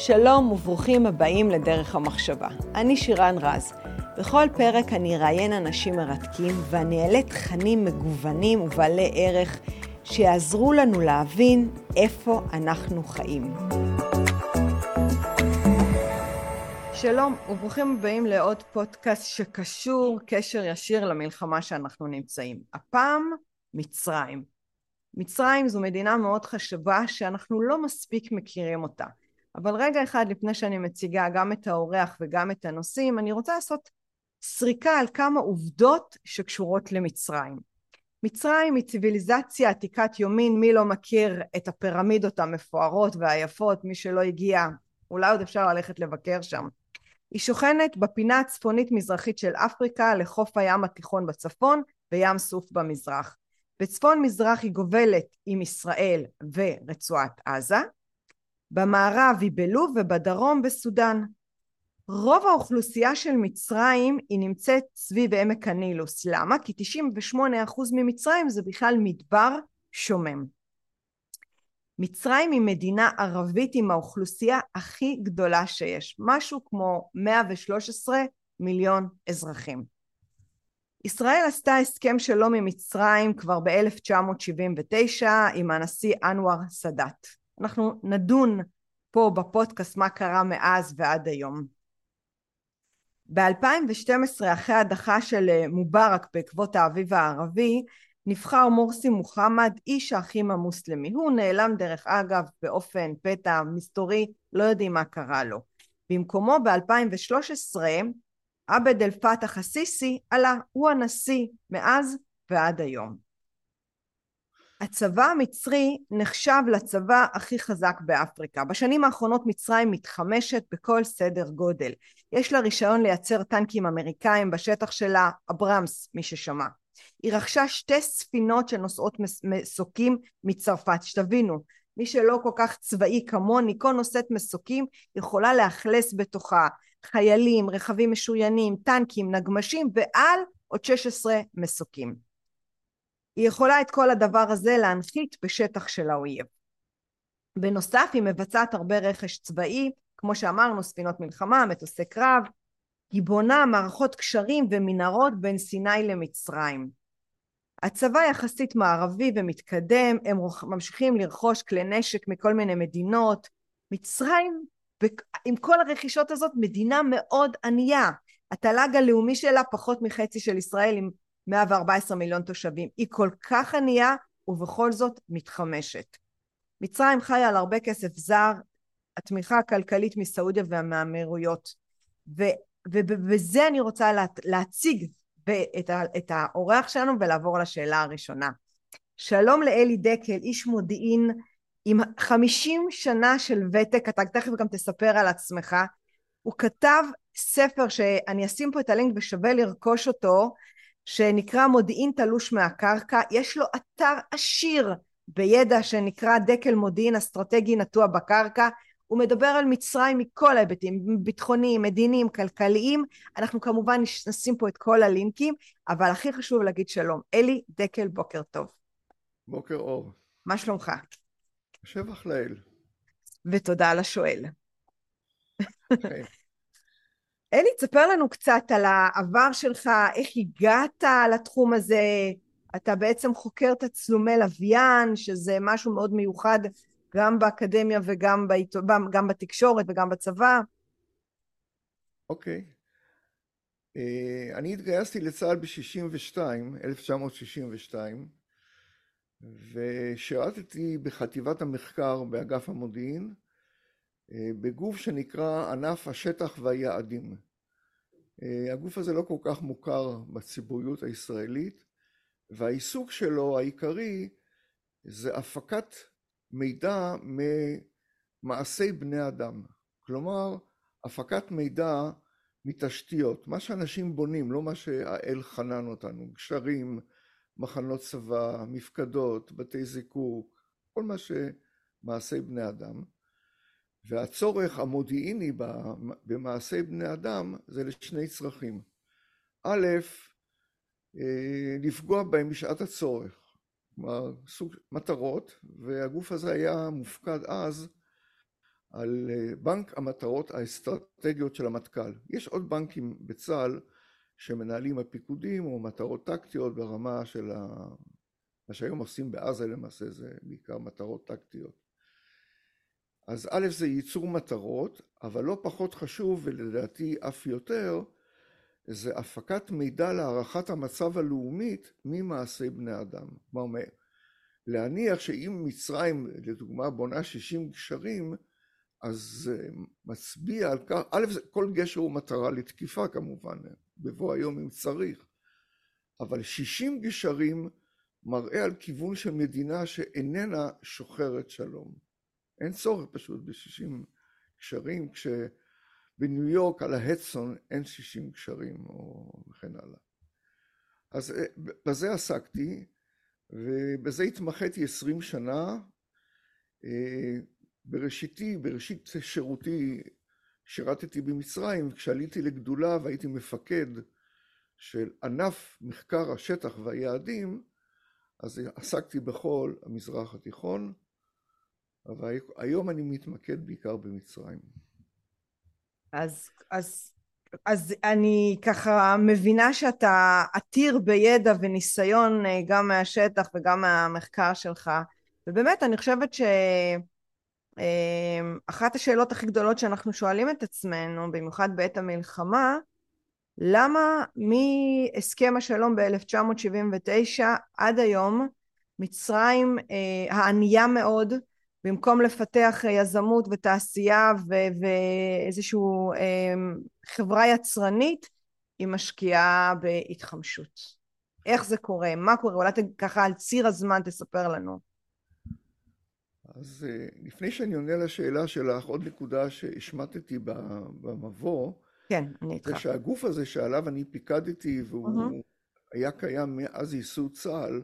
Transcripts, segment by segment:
שלום וברוכים הבאים לדרך המחשבה. אני שירן רז. בכל פרק אני אראיין אנשים מרתקים ואני אעלה תכנים מגוונים ובעלי ערך שיעזרו לנו להבין איפה אנחנו חיים. שלום וברוכים הבאים לעוד פודקאסט שקשור קשר ישיר למלחמה שאנחנו נמצאים. הפעם מצרים. מצרים זו מדינה מאוד חשובה שאנחנו לא מספיק מכירים אותה. אבל רגע אחד לפני שאני מציגה גם את האורח וגם את הנושאים, אני רוצה לעשות סריקה על כמה עובדות שקשורות למצרים. מצרים היא ציוויליזציה עתיקת יומין, מי לא מכיר את הפירמידות המפוארות והיפות, מי שלא הגיע, אולי עוד אפשר ללכת לבקר שם. היא שוכנת בפינה הצפונית מזרחית של אפריקה לחוף הים התיכון בצפון וים סוף במזרח. בצפון מזרח היא גובלת עם ישראל ורצועת עזה, במערב היא בלוב ובדרום בסודאן. רוב האוכלוסייה של מצרים היא נמצאת סביב עמק הנילוס. למה? כי 98% ממצרים זה בכלל מדבר שומם. מצרים היא מדינה ערבית עם האוכלוסייה הכי גדולה שיש, משהו כמו 113 מיליון אזרחים. ישראל עשתה הסכם שלום עם מצרים כבר ב-1979 עם הנשיא אנואר סאדאת. אנחנו נדון פה בפודקאסט מה קרה מאז ועד היום. ב-2012 אחרי הדחה של אה, מובארק בעקבות האביב הערבי נבחר מורסי מוחמד איש האחים המוסלמי. הוא נעלם דרך אגב באופן פתע מסתורי לא יודעים מה קרה לו. במקומו ב-2013 עבד אל פתח א-סיסי עלה הוא הנשיא מאז ועד היום הצבא המצרי נחשב לצבא הכי חזק באפריקה. בשנים האחרונות מצרים מתחמשת בכל סדר גודל. יש לה רישיון לייצר טנקים אמריקאים בשטח שלה, אברמס, מי ששמע. היא רכשה שתי ספינות שנושאות מסוקים מצרפת. שתבינו, מי שלא כל כך צבאי כמוני, כל נושאת מסוקים יכולה לאכלס בתוכה חיילים, רכבים משוריינים, טנקים, נגמשים ועל עוד 16 מסוקים. היא יכולה את כל הדבר הזה להנחית בשטח של האויב. בנוסף היא מבצעת הרבה רכש צבאי, כמו שאמרנו ספינות מלחמה, מטוסי קרב, היא בונה מערכות קשרים ומנהרות בין סיני למצרים. הצבא יחסית מערבי ומתקדם, הם ממשיכים לרכוש כלי נשק מכל מיני מדינות. מצרים, עם כל הרכישות הזאת, מדינה מאוד ענייה. התל"ג הלאומי שלה פחות מחצי של ישראל עם 114 מיליון תושבים. היא כל כך ענייה ובכל זאת מתחמשת. מצרים חיה על הרבה כסף זר, התמיכה הכלכלית מסעודיה ומהאמירויות. ובזה אני רוצה לה, להציג את, ה, את האורח שלנו ולעבור לשאלה הראשונה. שלום לאלי דקל, איש מודיעין עם 50 שנה של ותק, אתה תכף גם תספר על עצמך. הוא כתב ספר שאני אשים פה את הלינק ושווה לרכוש אותו, שנקרא מודיעין תלוש מהקרקע, יש לו אתר עשיר בידע שנקרא דקל מודיעין אסטרטגי נטוע בקרקע, הוא מדבר על מצרים מכל ההיבטים, ביטחוניים, מדיניים, כלכליים, אנחנו כמובן נשים פה את כל הלינקים, אבל הכי חשוב להגיד שלום. אלי דקל, בוקר טוב. בוקר אור. מה שלומך? שבח לאל. ותודה לשואל. כן. אלי, תספר לנו קצת על העבר שלך, איך הגעת לתחום הזה. אתה בעצם חוקר תצלומי לוויין, שזה משהו מאוד מיוחד גם באקדמיה וגם בעית... גם בתקשורת וגם בצבא. אוקיי. Okay. אה, uh, אני התגייסתי לצה"ל ב-62, 1962, ושירתתי בחטיבת המחקר באגף המודיעין, בגוף שנקרא ענף השטח והיעדים. אה, הגוף הזה לא כל כך מוכר בציבוריות הישראלית והעיסוק שלו העיקרי זה הפקת מידע ממעשי בני אדם. כלומר, הפקת מידע מתשתיות, מה שאנשים בונים, לא מה שהאל חנן אותנו, גשרים, מחנות צבא, מפקדות, בתי זיקוק, כל מה שמעשי בני אדם. והצורך המודיעיני במעשי בני אדם זה לשני צרכים. א', אה, לפגוע בהם בשעת הצורך, כלומר סוג מטרות, והגוף הזה היה מופקד אז על בנק המטרות האסטרטגיות של המטכ"ל. יש עוד בנקים בצה"ל שמנהלים הפיקודים או מטרות טקטיות ברמה של ה... מה שהיום עושים בעזה למעשה זה בעיקר מטרות טקטיות. אז א' זה ייצור מטרות, אבל לא פחות חשוב ולדעתי אף יותר, זה הפקת מידע להערכת המצב הלאומית ממעשי בני אדם. כלומר, להניח שאם מצרים לדוגמה בונה 60 גשרים, אז מצביע על כך, א', כל גשר הוא מטרה לתקיפה כמובן, בבוא היום אם צריך, אבל 60 גשרים מראה על כיוון של מדינה שאיננה שוחרת שלום. אין צורך פשוט ב-60 גשרים, כשבניו יורק על ההדסון אין 60 גשרים או וכן הלאה. אז אה, בזה עסקתי, ובזה התמחיתי 20 שנה. אה, בראשיתי, בראשית שירותי, שירתתי במצרים, כשעליתי לגדולה והייתי מפקד של ענף מחקר השטח והיעדים, אז עסקתי בכל המזרח התיכון, אבל היום אני מתמקד בעיקר במצרים. אז, אז, אז אני ככה מבינה שאתה עתיר בידע וניסיון אה, גם מהשטח וגם מהמחקר שלך, ובאמת אני חושבת ש... אמ, אחת השאלות הכי גדולות שאנחנו שואלים את עצמנו, במיוחד בעת המלחמה, למה מהסכם השלום ב-1979 עד היום מצרים אה, הענייה מאוד, במקום לפתח יזמות ותעשייה ואיזושהי אה, חברה יצרנית, היא משקיעה בהתחמשות. איך זה קורה? מה קורה? אולי ככה על ציר הזמן תספר לנו. אז אה, לפני שאני עונה לשאלה שלך, עוד נקודה שהשמטתי במבוא, כן, אני איתך. זה שהגוף הזה שעליו אני פיקדתי והוא uh-huh. היה קיים מאז ייסוד צה"ל,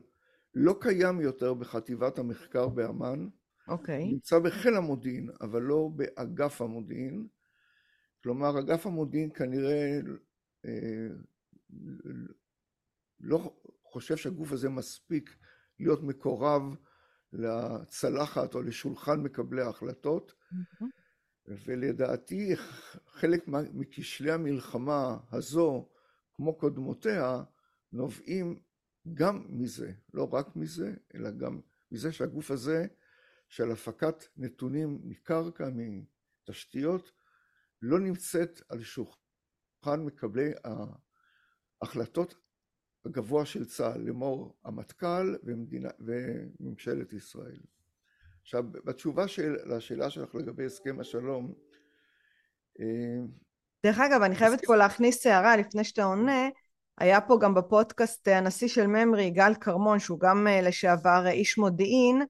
לא קיים יותר בחטיבת המחקר באמ"ן. אוקיי. Okay. נמצא בחיל המודיעין, אבל לא באגף המודיעין. כלומר, אגף המודיעין כנראה אה, לא חושב שהגוף הזה מספיק להיות מקורב לצלחת או לשולחן מקבלי ההחלטות, mm-hmm. ולדעתי חלק מכשלי המלחמה הזו, כמו קודמותיה, נובעים גם מזה, לא רק מזה, אלא גם מזה שהגוף הזה של הפקת נתונים מקרקע, מתשתיות, לא נמצאת על שולחן מקבלי ההחלטות הגבוה של צה"ל, לאמור המטכ"ל וממשלת ישראל. עכשיו, בתשובה של, לשאלה שלך לגבי הסכם השלום, אה, דרך אגב, אני חייבת פה להכניס הערה לפני שאתה עונה, היה פה גם בפודקאסט הנשיא של ממרי, גל כרמון, שהוא גם אה, לשעבר איש מודיעין,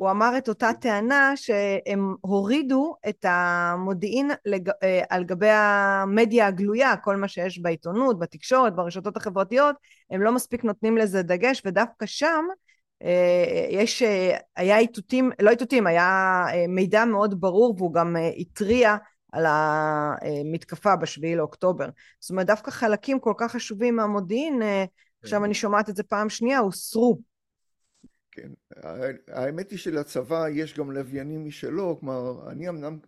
הוא אמר את אותה טענה שהם הורידו את המודיעין לג... אה, על גבי המדיה הגלויה, כל מה שיש בעיתונות, בתקשורת, ברשתות החברתיות, הם לא מספיק נותנים לזה דגש, ודווקא שם אה, יש, אה, היה איתותים, לא איתותים, היה מידע מאוד ברור והוא גם התריע על המתקפה בשביעי לאוקטובר. זאת אומרת, דווקא חלקים כל כך חשובים מהמודיעין, עכשיו כן. אני שומעת את זה פעם שנייה, הוסרו. כן, האמת היא שלצבא יש גם לוויינים משלו, כלומר, אני אמנם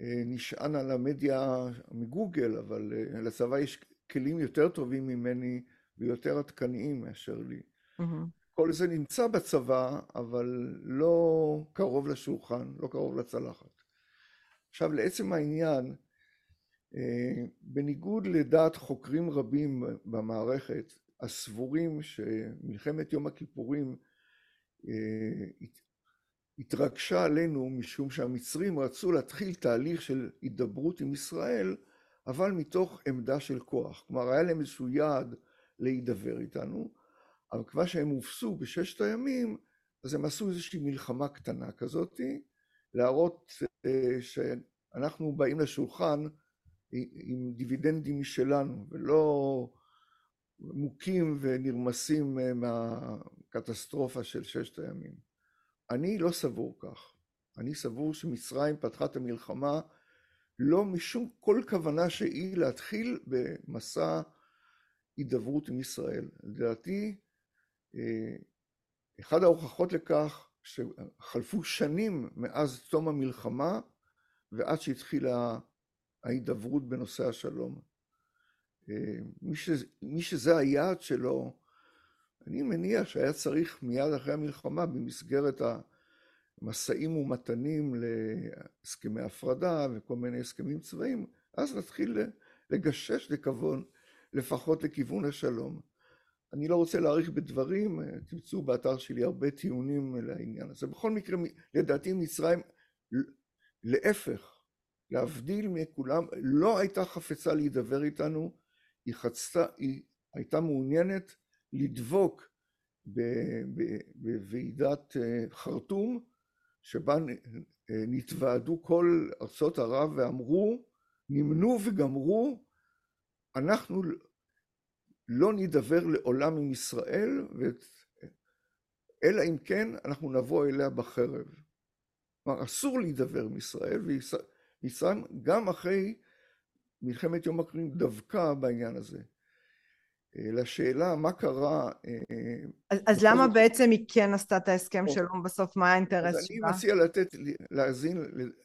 אה, נשען על המדיה מגוגל, אבל אה, לצבא יש כלים יותר טובים ממני ויותר עדכניים מאשר לי. Mm-hmm. כל זה נמצא בצבא, אבל לא קרוב לשולחן, לא קרוב לצלחת. עכשיו, לעצם העניין, אה, בניגוד לדעת חוקרים רבים במערכת, הסבורים שמלחמת יום הכיפורים התרגשה עלינו משום שהמצרים רצו להתחיל תהליך של הידברות עם ישראל, אבל מתוך עמדה של כוח. כלומר, היה להם איזשהו יעד להידבר איתנו, אבל כבר שהם הובסו בששת הימים, אז הם עשו איזושהי מלחמה קטנה כזאתי, להראות אה, שאנחנו באים לשולחן עם דיבידנדים משלנו, ולא מוכים ונרמסים אה, מהקטסטרופה של ששת הימים. אני לא סבור כך. אני סבור שמצרים פתחה את המלחמה לא משום כל כוונה שהיא להתחיל במסע הידברות עם ישראל. לדעתי, אה, אחת ההוכחות לכך שחלפו שנים מאז תום המלחמה, ועד שהתחילה ההידברות בנושא השלום. מי, ש, מי שזה היעד שלו, אני מניח שהיה צריך מיד אחרי המלחמה במסגרת המשאים ומתנים להסכמי הפרדה וכל מיני הסכמים צבאיים, אז להתחיל לגשש לכיוון, לפחות לכיוון השלום. אני לא רוצה להאריך בדברים, תמצאו באתר שלי הרבה טיעונים לעניין הזה. בכל מקרה, לדעתי מצרים, להפך, להבדיל מכולם, לא הייתה חפצה להידבר איתנו, היא חצתה, היא הייתה מעוניינת לדבוק בוועידת אה, חרטום, שבה נתוועדו כל ארצות ערב ואמרו, נמנו וגמרו, אנחנו לא נידבר לעולם עם ישראל, אלא אם כן אנחנו נבוא אליה בחרב. כלומר, אסור להידבר עם ישראל, וישראל גם אחרי מלחמת יום הכיפורים דווקא בעניין הזה. אה, לשאלה מה קרה... אה, אז, אז למה זאת... בעצם היא כן עשתה את ההסכם או, שלום בסוף? מה האינטרס שלה? אני מציע לתת, להאזין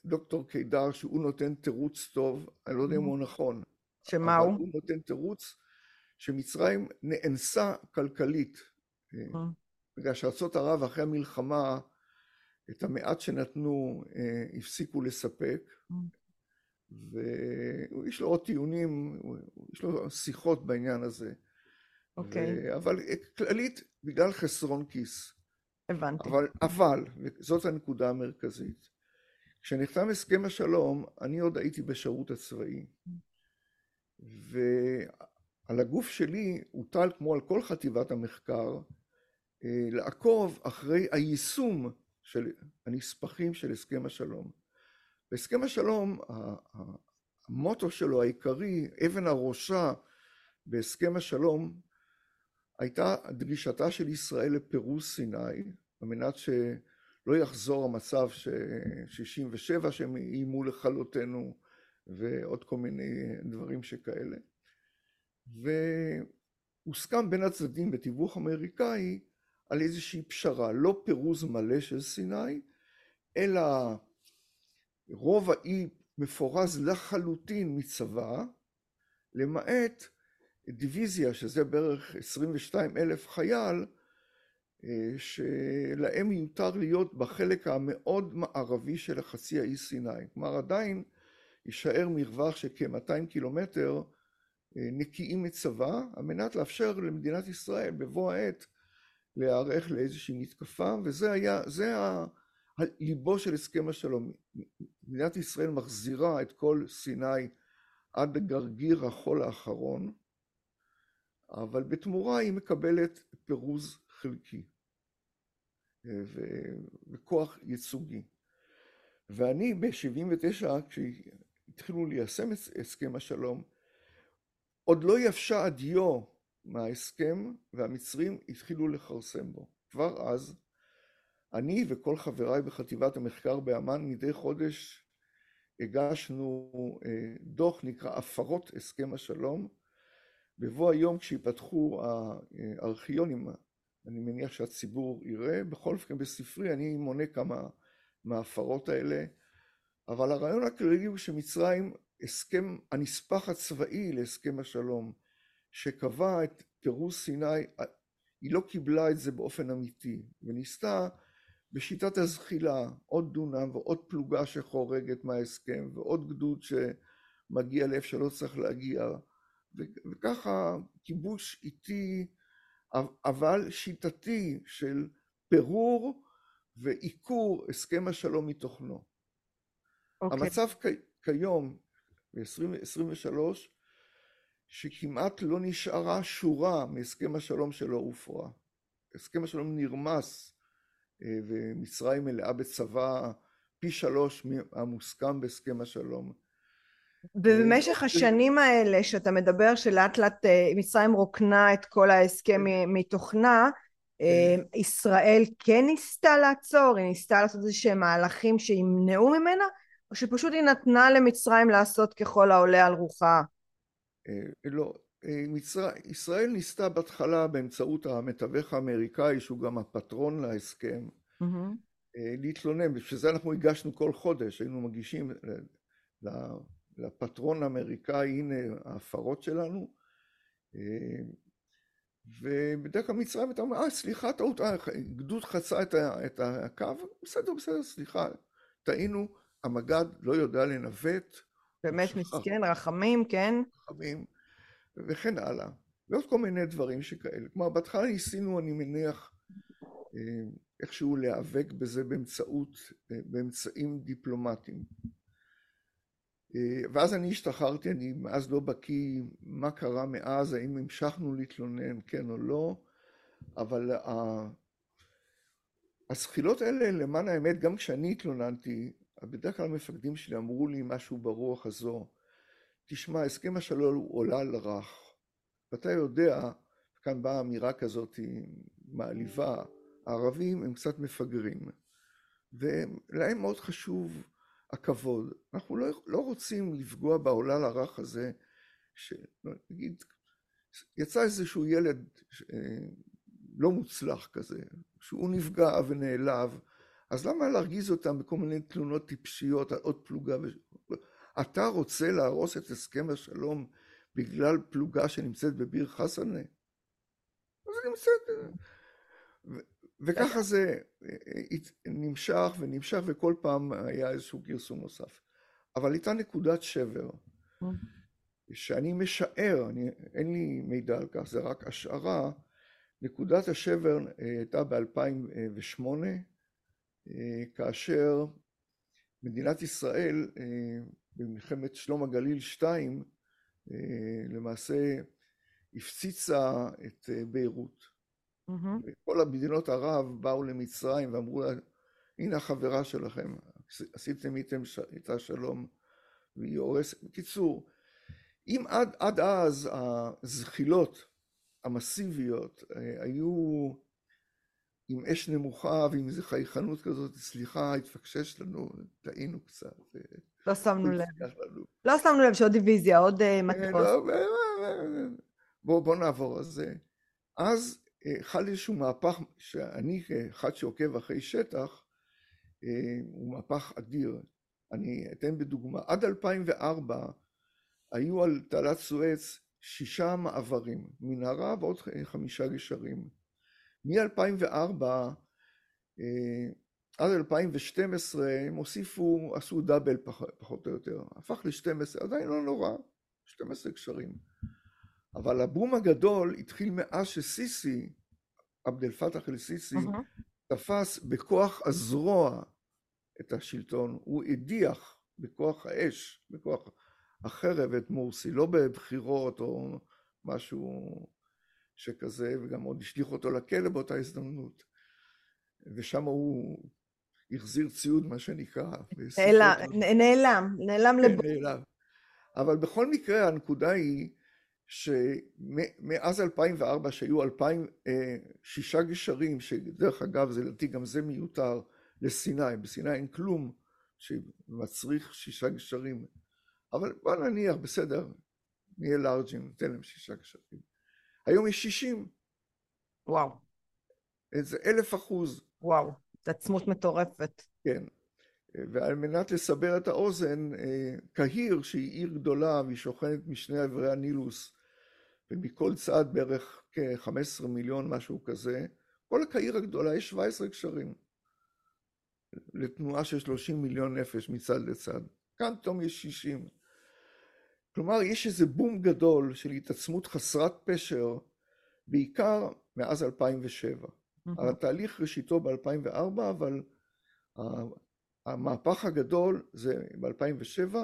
לדוקטור קידר שהוא נותן תירוץ טוב, אני לא יודע אם הוא נכון. שמה הוא? הוא נותן תירוץ שמצרים נאנסה כלכלית. אה, בגלל שארצות ערב אחרי המלחמה את המעט שנתנו הפסיקו לספק. ויש לו עוד טיעונים, יש לו שיחות בעניין הזה. אוקיי. Okay. אבל כללית, בגלל חסרון כיס. הבנתי. אבל, אבל, וזאת הנקודה המרכזית, כשנחתם הסכם השלום, אני עוד הייתי בשירות הצבאי. ועל הגוף שלי הוטל, כמו על כל חטיבת המחקר, אה, לעקוב אחרי היישום של הנספחים של הסכם השלום. בהסכם השלום, המוטו שלו העיקרי, אבן הראשה בהסכם השלום, הייתה דרישתה של ישראל לפירוז סיני, על מנת שלא יחזור המצב ש-67 שהם איימו לכלותנו ועוד כל מיני דברים שכאלה. והוסכם בין הצדדים בתיווך אמריקאי על איזושהי פשרה, לא פירוז מלא של סיני, אלא רוב האי מפורז לחלוטין מצבא, למעט דיוויזיה, שזה בערך 22 אלף חייל, אה, שלהם מיותר להיות בחלק המאוד מערבי של החצי האי סיני. כלומר עדיין יישאר מרווח של כ-200 קילומטר אה, נקיים מצבא, על מנת לאפשר למדינת ישראל בבוא העת להיערך לאיזושהי מתקפה, וזה היה, זה ליבו של הסכם השלום. מדינת ישראל מחזירה את כל סיני עד לגרגיר החול האחרון, אבל בתמורה היא מקבלת פירוז חלקי וכוח ייצוגי. ואני ב-79, כשהתחילו ליישם את הסכם השלום, עוד לא יבשה הדיו מההסכם והמצרים התחילו לכרסם בו. כבר אז אני וכל חבריי בחטיבת המחקר באמ"ן מדי חודש הגשנו אה, דוח נקרא הפרות הסכם השלום. בבוא היום כשיפתחו הארכיונים, אני מניח שהציבור יראה, בכל אופן בספרי אני מונה כמה מההפרות האלה, אבל הרעיון הכללי הוא שמצרים, הסכם, הנספח הצבאי להסכם השלום, שקבע את פירוז סיני, היא לא קיבלה את זה באופן אמיתי, וניסתה בשיטת הזחילה, עוד דונם ועוד פלוגה שחורגת מההסכם ועוד גדוד שמגיע לאיפה שלא צריך להגיע וככה כיבוש איטי אבל שיטתי של פירור ועיקור הסכם השלום מתוכנו. Okay. אוקיי. המצב כיום ב-2023 שכמעט לא נשארה שורה מהסכם השלום שלא הופרה. הסכם השלום נרמס ומצרים מלאה בצבא פי שלוש מהמוסכם בהסכם השלום. ובמשך השנים האלה שאתה מדבר שלאט לאט אה, מצרים רוקנה את כל ההסכם כן. מתוכנה, אה, כן. ישראל כן ניסתה לעצור? היא ניסתה לעשות איזה שהם מהלכים שימנעו ממנה? או שפשוט היא נתנה למצרים לעשות ככל העולה על רוחה? לא. ישראל ניסתה בהתחלה באמצעות המתווך האמריקאי שהוא גם הפטרון להסכם mm-hmm. להתלונן, בשביל זה אנחנו הגשנו כל חודש, היינו מגישים לפטרון האמריקאי, הנה ההפרות שלנו, ובדרך כלל מצרים הייתה אומרת, אה, סליחה, טעות, גדוד חצה את הקו, בסדר, בסדר, סליחה, טעינו, המג"ד לא יודע לנווט. באמת מסכן, רחמים, כן. רחמים, וכן הלאה. ועוד כל מיני דברים שכאלה. כלומר, בהתחלה ניסינו, אני מניח, אה, איכשהו להיאבק בזה באמצעות, אה, באמצעים דיפלומטיים. אה, ואז אני השתחררתי, אני מאז לא בקיא מה קרה מאז, האם המשכנו להתלונן, כן או לא, אבל הזחילות האלה, למען האמת, גם כשאני התלוננתי, בדרך כלל המפקדים שלי אמרו לי משהו ברוח הזו, תשמע, הסכם השלום הוא עולה לרך, ואתה יודע, כאן באה אמירה כזאת מעליבה, הערבים הם קצת מפגרים, ולהם מאוד חשוב הכבוד. אנחנו לא, לא רוצים לפגוע בעולל הרך הזה, שנגיד, יצא איזשהו ילד אה, לא מוצלח כזה, שהוא נפגע ונעלב, אז למה להרגיז אותם בכל מיני תלונות טיפשיות עוד פלוגה? אתה רוצה להרוס את הסכם השלום בגלל פלוגה שנמצאת בביר חסנה? אז היא נמצאת... וככה זה נמשך ונמשך וכל פעם היה איזשהו גרסום נוסף. אבל הייתה נקודת שבר, שאני משער, אני, אין לי מידע על כך, זה רק השערה, נקודת השבר הייתה ב-2008, כאשר מדינת ישראל במלחמת שלום הגליל 2 למעשה הפציצה את ביירות. Mm-hmm. כל המדינות ערב באו למצרים ואמרו לה, הנה החברה שלכם, עשיתם איתם איתה שלום והיא הורסת. בקיצור, אם עד, עד אז הזחילות המסיביות אה, היו עם אש נמוכה ועם איזו חייכנות כזאת, סליחה, התפקשש לנו, טעינו קצת. אה, לא שמנו לב. לא שמנו לב שעוד דיוויזיה, עוד אה, מטרוס. לא, בואו נעבור. אז, אז חל איזשהו מהפך שאני כאחד שעוקב אחרי שטח, אה, הוא מהפך אדיר. אני אתן בדוגמה, עד 2004 היו על תעלת סואץ שישה מעברים, מנהרה ועוד חמישה גשרים. מ-2004 אה, עד 2012 הם הוסיפו, עשו דאבל פחות או יותר, הפך ל-12, עדיין לא נורא, 12 גשרים. אבל הבום הגדול התחיל מאז שסיסי, עבד אל פתח אל סיסי, uh-huh. תפס בכוח הזרוע את השלטון, הוא הדיח בכוח האש, בכוח החרב את מורסי, לא בבחירות או משהו שכזה, וגם עוד השליך אותו לכלא באותה הזדמנות. ושם הוא החזיר ציוד, מה שנקרא. נעלם, נעלם, נעלם כן, לבוא. נעלם. אבל בכל מקרה, הנקודה היא שמאז 2004 שהיו 2000, אה, שישה גשרים, שדרך אגב זה לדעתי גם זה מיותר לסיני, בסיני אין כלום שמצריך שישה גשרים, אבל בוא נניח בסדר, נהיה לארג'ים, ניתן להם שישה גשרים. היום יש שישים. וואו. איזה אלף אחוז. וואו, התעצמות מטורפת. כן. ועל מנת לסבר את האוזן, אה, קהיר שהיא עיר גדולה והיא שוכנת משני עברי הנילוס ומכל צד בערך כ-15 מיליון, משהו כזה, כל הקהיר הגדולה יש 17 קשרים לתנועה של 30 מיליון נפש מצד לצד. כאן פתאום יש 60. כלומר, יש איזה בום גדול של התעצמות חסרת פשר, בעיקר מאז 2007. Mm-hmm. התהליך ראשיתו ב-2004, אבל המהפך הגדול זה ב-2007,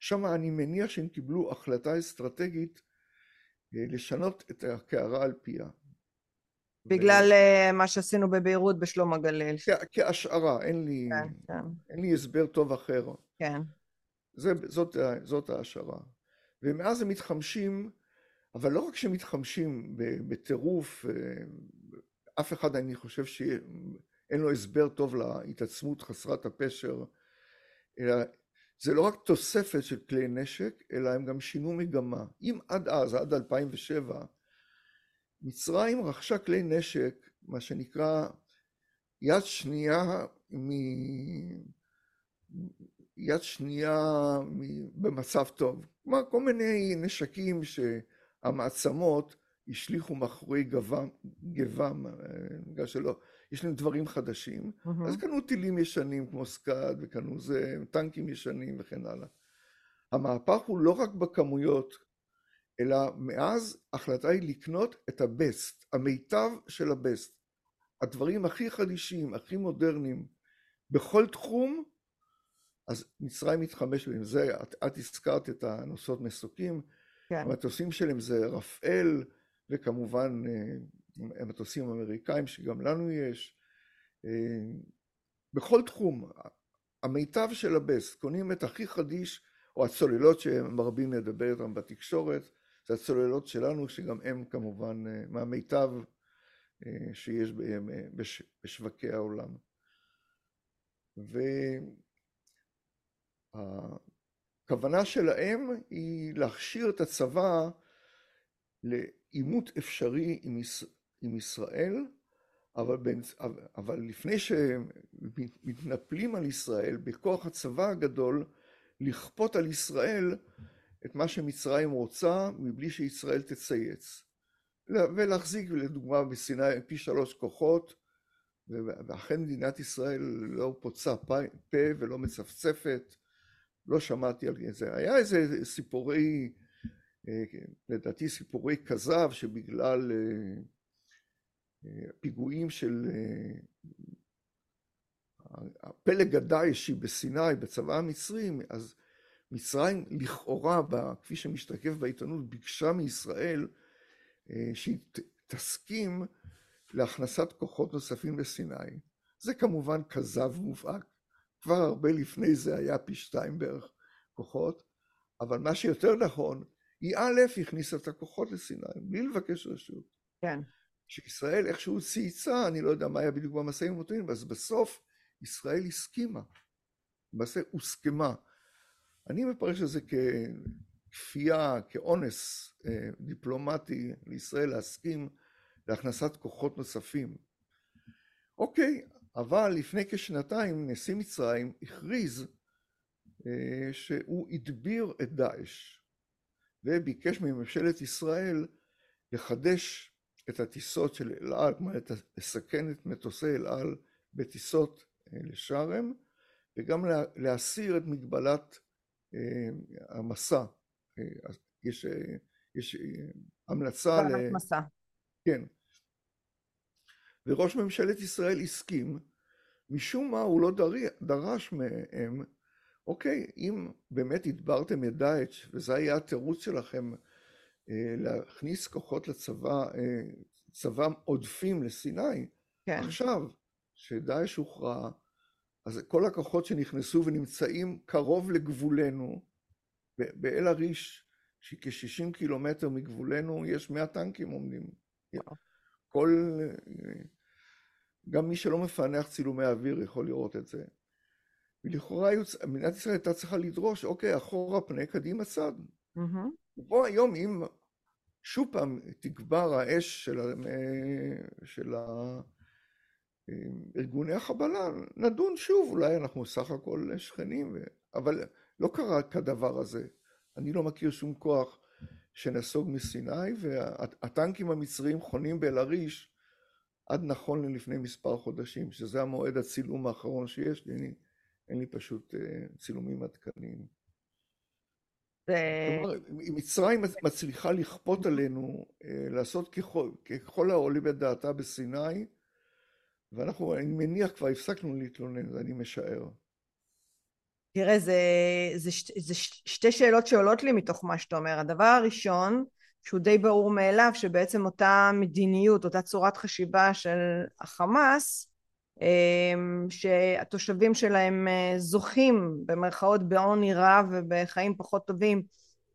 שם אני מניח שהם קיבלו החלטה אסטרטגית לשנות את הקערה על פיה. בגלל ו... אה, מה שעשינו בביירות בשלום הגליל. כהשערה, אין לי, כן, כן. אין לי הסבר טוב אחר. כן. זה, זאת, זאת ההשערה. ומאז הם מתחמשים, אבל לא רק שהם מתחמשים בטירוף, אה, אף אחד אני חושב שאין לו הסבר טוב להתעצמות חסרת הפשר, אלא זה לא רק תוספת של כלי נשק, אלא הם גם שינו מגמה. אם עד אז, עד 2007, מצרים רכשה כלי נשק, מה שנקרא יד שנייה מ... יד שנייה במצב טוב. כלומר, כל מיני נשקים שהמעצמות השליכו מאחורי גבם, גבם, אה, בגלל שלא, יש להם דברים חדשים, mm-hmm. אז קנו טילים ישנים כמו סקאד, וקנו זה, טנקים ישנים וכן הלאה. המהפך הוא לא רק בכמויות, אלא מאז ההחלטה היא לקנות את הבסט, המיטב של הבסט. הדברים הכי חדישים, הכי מודרניים, בכל תחום, אז מצרים מתחמש להם. זה, את, את הזכרת את הנוסעות מסוקים, כן. המטוסים שלהם זה רפאל, וכמובן אה, המטוסים האמריקאים שגם לנו יש. אה, בכל תחום, המיטב של הבסט, קונים את הכי חדיש, או הצוללות שמרבים לדבר איתן בתקשורת, זה הצוללות שלנו, שגם הם כמובן אה, מהמיטב שיש בשווקי העולם. והכוונה שלהם היא להכשיר את הצבא לעימות אפשרי עם, יש, עם ישראל, אבל, בין, אבל לפני שמתנפלים על ישראל בכוח הצבא הגדול, לכפות על ישראל את מה שמצרים רוצה מבלי שישראל תצייץ. ולהחזיק לדוגמה בסיני פי שלוש כוחות, ואכן מדינת ישראל לא פוצה פה ולא מצפצפת, לא שמעתי על זה. היה איזה סיפורי אה, לדעתי סיפורי כזב שבגלל אה, אה, פיגועים של הפלג הדאעשי בסיני, בצבא המצרי, אז מצרים לכאורה, כפי שמשתקף בעיתונות, ביקשה מישראל שהיא תסכים להכנסת כוחות נוספים לסיני. זה כמובן כזב מובהק. כבר הרבה לפני זה היה פי שתיים בערך כוחות, אבל מה שיותר נכון, היא א', הכניסה את הכוחות לסיני, בלי לבקש רשות. כן. שישראל איכשהו צייצה, אני לא יודע מה היה בדיוק במשאים ומתנים, אז בסוף ישראל הסכימה. למעשה הוסכמה. אני מפרש את זה ככפייה, כאונס אה, דיפלומטי לישראל להסכים להכנסת כוחות נוספים. אוקיי, אבל לפני כשנתיים נשיא מצרים הכריז אה, שהוא הדביר את דאעש. וביקש מממשלת ישראל לחדש את הטיסות של אל על, כלומר לסכן את מטוסי אל על בטיסות אה, לשארם, וגם להסיר את מגבלת אה, המסע. יש, יש המלצה ל... מסע. כן. וראש ממשלת ישראל הסכים, משום מה הוא לא דרש מהם אוקיי, אם באמת הדברתם את דאעש, וזה היה התירוץ שלכם אה, להכניס כוחות לצבא, אה, צבא עודפים לסיני, כן. עכשיו, שדאעש הוכרע, אז כל הכוחות שנכנסו ונמצאים קרוב לגבולנו, באל עריש, שהיא כ-60 קילומטר מגבולנו, יש 100 טנקים עומדים. כל... אה, גם מי שלא מפענח צילומי אוויר יכול לראות את זה. ולכאורה מדינת ישראל הייתה צריכה לדרוש, אוקיי, אחורה פנה, קדימה צד. Mm-hmm. פה היום, אם שוב פעם תגבר האש של, של ארגוני החבלה, נדון שוב, אולי אנחנו סך הכל שכנים, ו... אבל לא קרה כדבר הזה. אני לא מכיר שום כוח שנסוג מסיני, והטנקים המצריים חונים באל-עריש עד נכון ללפני מספר חודשים, שזה המועד הצילום האחרון שיש לי. אין לי פשוט אה, צילומים עדכניים. כלומר, אם מצרים מצליחה לכפות עלינו אה, לעשות ככל, ככל העולה בדעתה בסיני, ואנחנו, אני מניח, כבר הפסקנו להתלונן, אני משער. תראה, זה, זה, זה שתי שאלות שעולות לי מתוך מה שאתה אומר. הדבר הראשון, שהוא די ברור מאליו, שבעצם אותה מדיניות, אותה צורת חשיבה של החמאס, אמ, שהתושבים שלהם אה, זוכים במרכאות בעוני רב ובחיים פחות טובים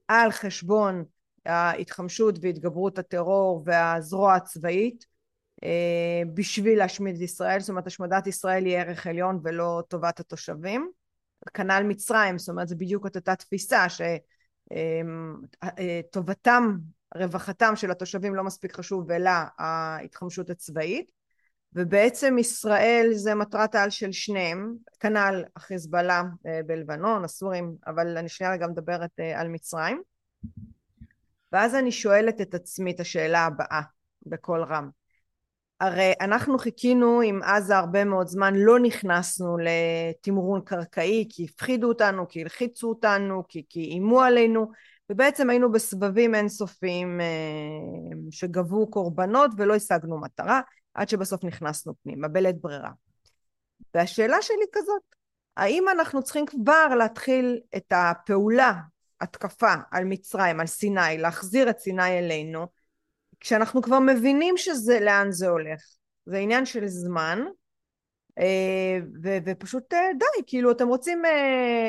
על חשבון ההתחמשות והתגברות הטרור והזרוע הצבאית אה, בשביל להשמיד את ישראל, זאת אומרת השמדת ישראל היא ערך עליון ולא טובת התושבים. כנ"ל מצרים, זאת אומרת זה בדיוק את אותה תפיסה שטובתם, אמ, רווחתם של התושבים לא מספיק חשוב אלא ההתחמשות הצבאית. ובעצם ישראל זה מטרת העל של שניהם, כנ"ל החיזבאללה בלבנון, הסורים, אבל אני שנייה רגע מדברת על מצרים. ואז אני שואלת את עצמי את השאלה הבאה בקול רם. הרי אנחנו חיכינו עם עזה הרבה מאוד זמן, לא נכנסנו לתמרון קרקעי כי הפחידו אותנו, כי הלחיצו אותנו, כי איימו עלינו, ובעצם היינו בסבבים אינסופיים שגבו קורבנות ולא השגנו מטרה, עד שבסוף נכנסנו פנימה, בלית ברירה. והשאלה שלי כזאת, האם אנחנו צריכים כבר להתחיל את הפעולה, התקפה על מצרים, על סיני, להחזיר את סיני אלינו, כשאנחנו כבר מבינים שזה, לאן זה הולך. זה עניין של זמן, ו- ופשוט די, כאילו אתם רוצים,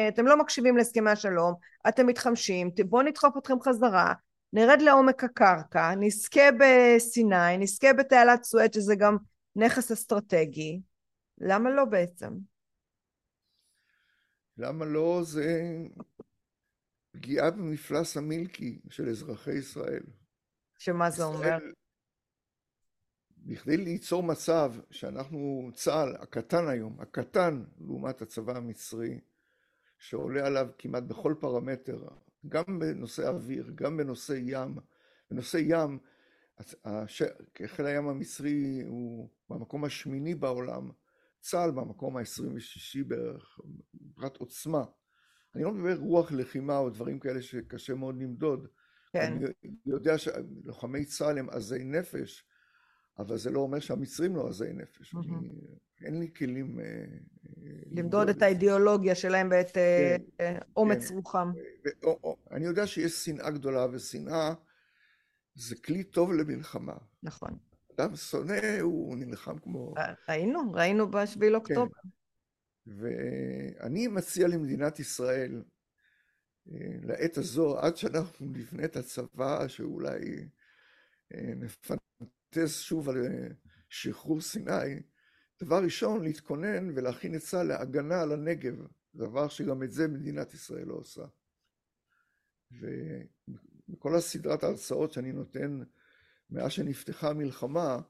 אתם לא מקשיבים להסכמי השלום, אתם מתחמשים, בואו נדחוף אתכם חזרה, נרד לעומק הקרקע, נזכה בסיני, נזכה בתעלת סואט שזה גם נכס אסטרטגי, למה לא בעצם? למה לא זה פגיעה במפלס המילקי של אזרחי ישראל. שמה זה אומר? בכדי ליצור מצב שאנחנו, צה"ל הקטן היום, הקטן לעומת הצבא המצרי, שעולה עליו כמעט בכל פרמטר, גם בנושא אוויר, גם בנושא ים. בנושא ים, חיל הים המצרי הוא במקום השמיני בעולם, צה"ל במקום ה-26 בערך, מבחינת עוצמה. אני לא מדבר רוח לחימה או דברים כאלה שקשה מאוד למדוד. כן. אני יודע שלוחמי צה"ל הם עזי נפש, אבל זה לא אומר שהמצרים לא עזי נפש. Mm-hmm. אני, אין לי כלים... אה, למדוד את האידיאולוגיה שלהם ואת אה, כן, אה, אומץ כן. רוחם. אני יודע שיש שנאה גדולה, ושנאה זה כלי טוב למלחמה. נכון. אדם שונא, הוא נלחם כמו... ראינו, ראינו בשביל אוקטובר. כן. ואני מציע למדינת ישראל, לעת הזו, עד שאנחנו נבנה את הצבא, שאולי נפנטז שוב על שחרור סיני, דבר ראשון, להתכונן ולהכין צה"ל להגנה על הנגב, דבר שגם את זה מדינת ישראל לא עושה. ובכל הסדרת ההרצאות שאני נותן מאז שנפתחה המלחמה,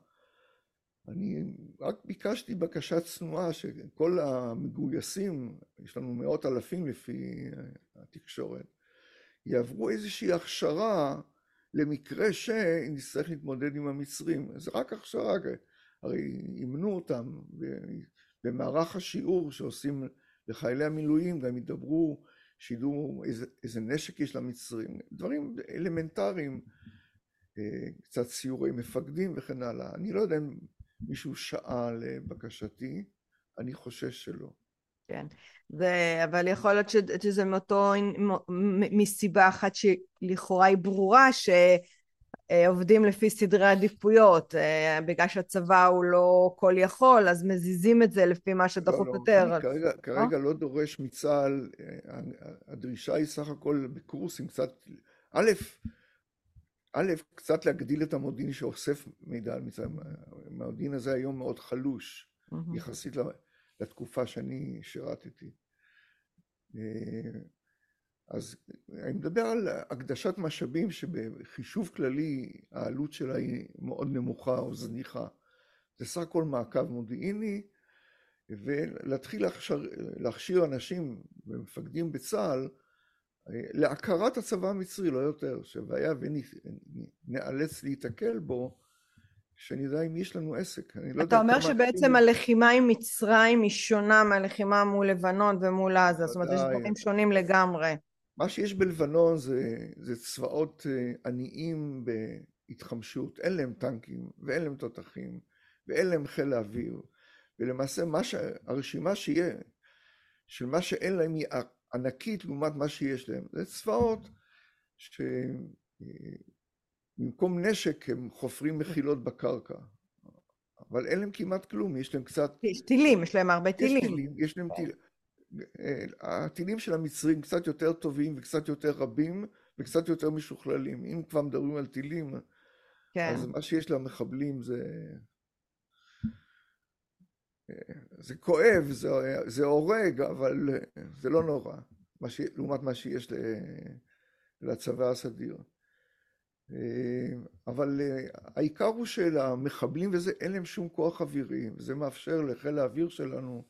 אני רק ביקשתי בקשה צנועה שכל המגויסים, יש לנו מאות אלפים לפי התקשורת, יעברו איזושהי הכשרה למקרה שנצטרך להתמודד עם המצרים. זה רק הכשרה, הרי אימנו אותם במערך השיעור שעושים לחיילי המילואים, גם ידברו, שידעו איזה, איזה נשק יש למצרים, דברים אלמנטריים, אה, קצת סיורי מפקדים וכן הלאה. אני לא יודע אם מישהו שאל לבקשתי, אני חושש שלא. כן, זה, אבל יכול להיות שזה מאותו, מסיבה אחת שלכאורה היא ברורה, שעובדים לפי סדרי עדיפויות, אה, בגלל שהצבא הוא לא כל יכול, אז מזיזים את זה לפי מה שדחוף לא, לא, יותר. אני כרגע, כרגע אה? לא דורש מצה"ל, אה, הדרישה היא סך הכל בקורסים קצת, א', א', קצת להגדיל את המודיעין שאוסף מידע על מצרים. המודיעין הזה היום מאוד חלוש, mm-hmm. יחסית לתקופה שאני שירתתי. אה, אז אני מדבר על הקדשת משאבים שבחישוב כללי העלות שלה היא מאוד נמוכה או זניחה. זה סך הכל מעקב מודיעיני, ולהתחיל להכשיר, להכשיר אנשים ומפקדים בצה"ל להכרת הצבא המצרי, לא יותר, שהיה וניאלץ להיתקל בו, שנדע אם יש לנו עסק. לא אתה אומר שבעצם הלחימה עם מצרים היא שונה מהלחימה מול לבנון ומול עזה, זאת אומרת יש דברים שונים לגמרי. מה שיש בלבנון זה, זה צבאות אה, עניים בהתחמשות, אין להם טנקים ואין להם תותחים ואין להם חיל האוויר, ולמעשה מה ש... הרשימה שיהיה של מה שאין להם היא ענקית לעומת מה שיש להם. זה צבאות שבמקום נשק הם חופרים מחילות בקרקע. אבל אין להם כמעט כלום, יש להם קצת... יש טילים, יש להם הרבה טילים. יש טילים, יש להם טילים. הטילים של המצרים קצת יותר טובים וקצת יותר רבים וקצת יותר משוכללים. אם כבר מדברים על טילים, כן. אז מה שיש למחבלים זה... זה כואב, זה, זה הורג, אבל זה לא נורא, ש, לעומת מה שיש לצבא הסדיר. אבל העיקר הוא שלמחבלים וזה אין להם שום כוח אווירי, וזה מאפשר לחיל האוויר שלנו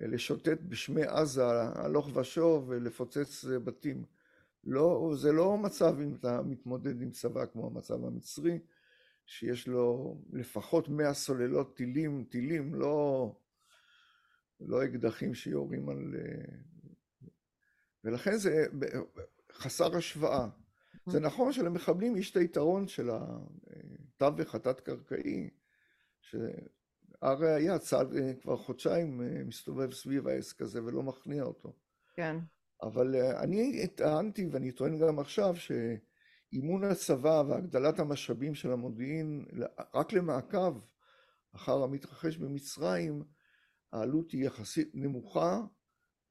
לשוטט בשמי עזה הלוך ושוב ולפוצץ בתים. לא, זה לא מצב אם אתה מתמודד עם צבא כמו המצב המצרי, שיש לו לפחות מאה סוללות טילים, טילים, לא, לא אקדחים שיורים על... ולכן זה חסר השוואה. זה נכון שלמחבלים יש את היתרון של התווך התת-קרקעי, שהראיה, צה"ל כבר חודשיים מסתובב סביב העסק הזה ולא מכניע אותו. כן. אבל אני טענתי, ואני טוען גם עכשיו, שאימון הצבא והגדלת המשאבים של המודיעין, רק למעקב אחר המתרחש במצרים, העלות היא יחסית נמוכה,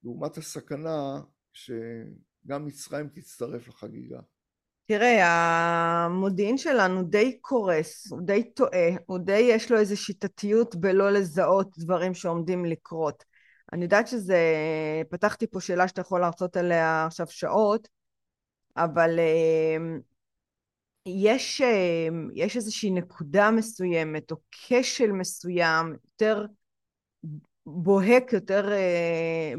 לעומת הסכנה שגם מצרים תצטרף לחגיגה. תראה, המודיעין שלנו די קורס, הוא די טועה, הוא די יש לו איזו שיטתיות בלא לזהות דברים שעומדים לקרות. אני יודעת שזה, פתחתי פה שאלה שאתה יכול להרצות עליה עכשיו שעות, אבל אה, יש, אה, יש איזושהי נקודה מסוימת או כשל מסוים יותר בוהק, יותר אה,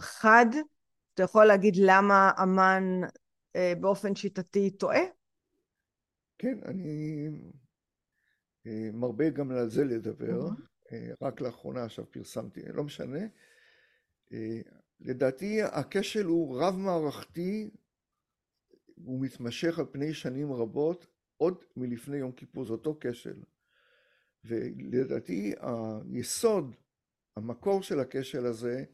חד, אתה יכול להגיד למה אמן באופן שיטתי טועה? כן, אני מרבה גם על זה לדבר. רק לאחרונה עכשיו פרסמתי, לא משנה. לדעתי הכשל הוא רב מערכתי, הוא מתמשך על פני שנים רבות, עוד מלפני יום כיפור, זה אותו כשל. ולדעתי היסוד, המקור של הכשל הזה,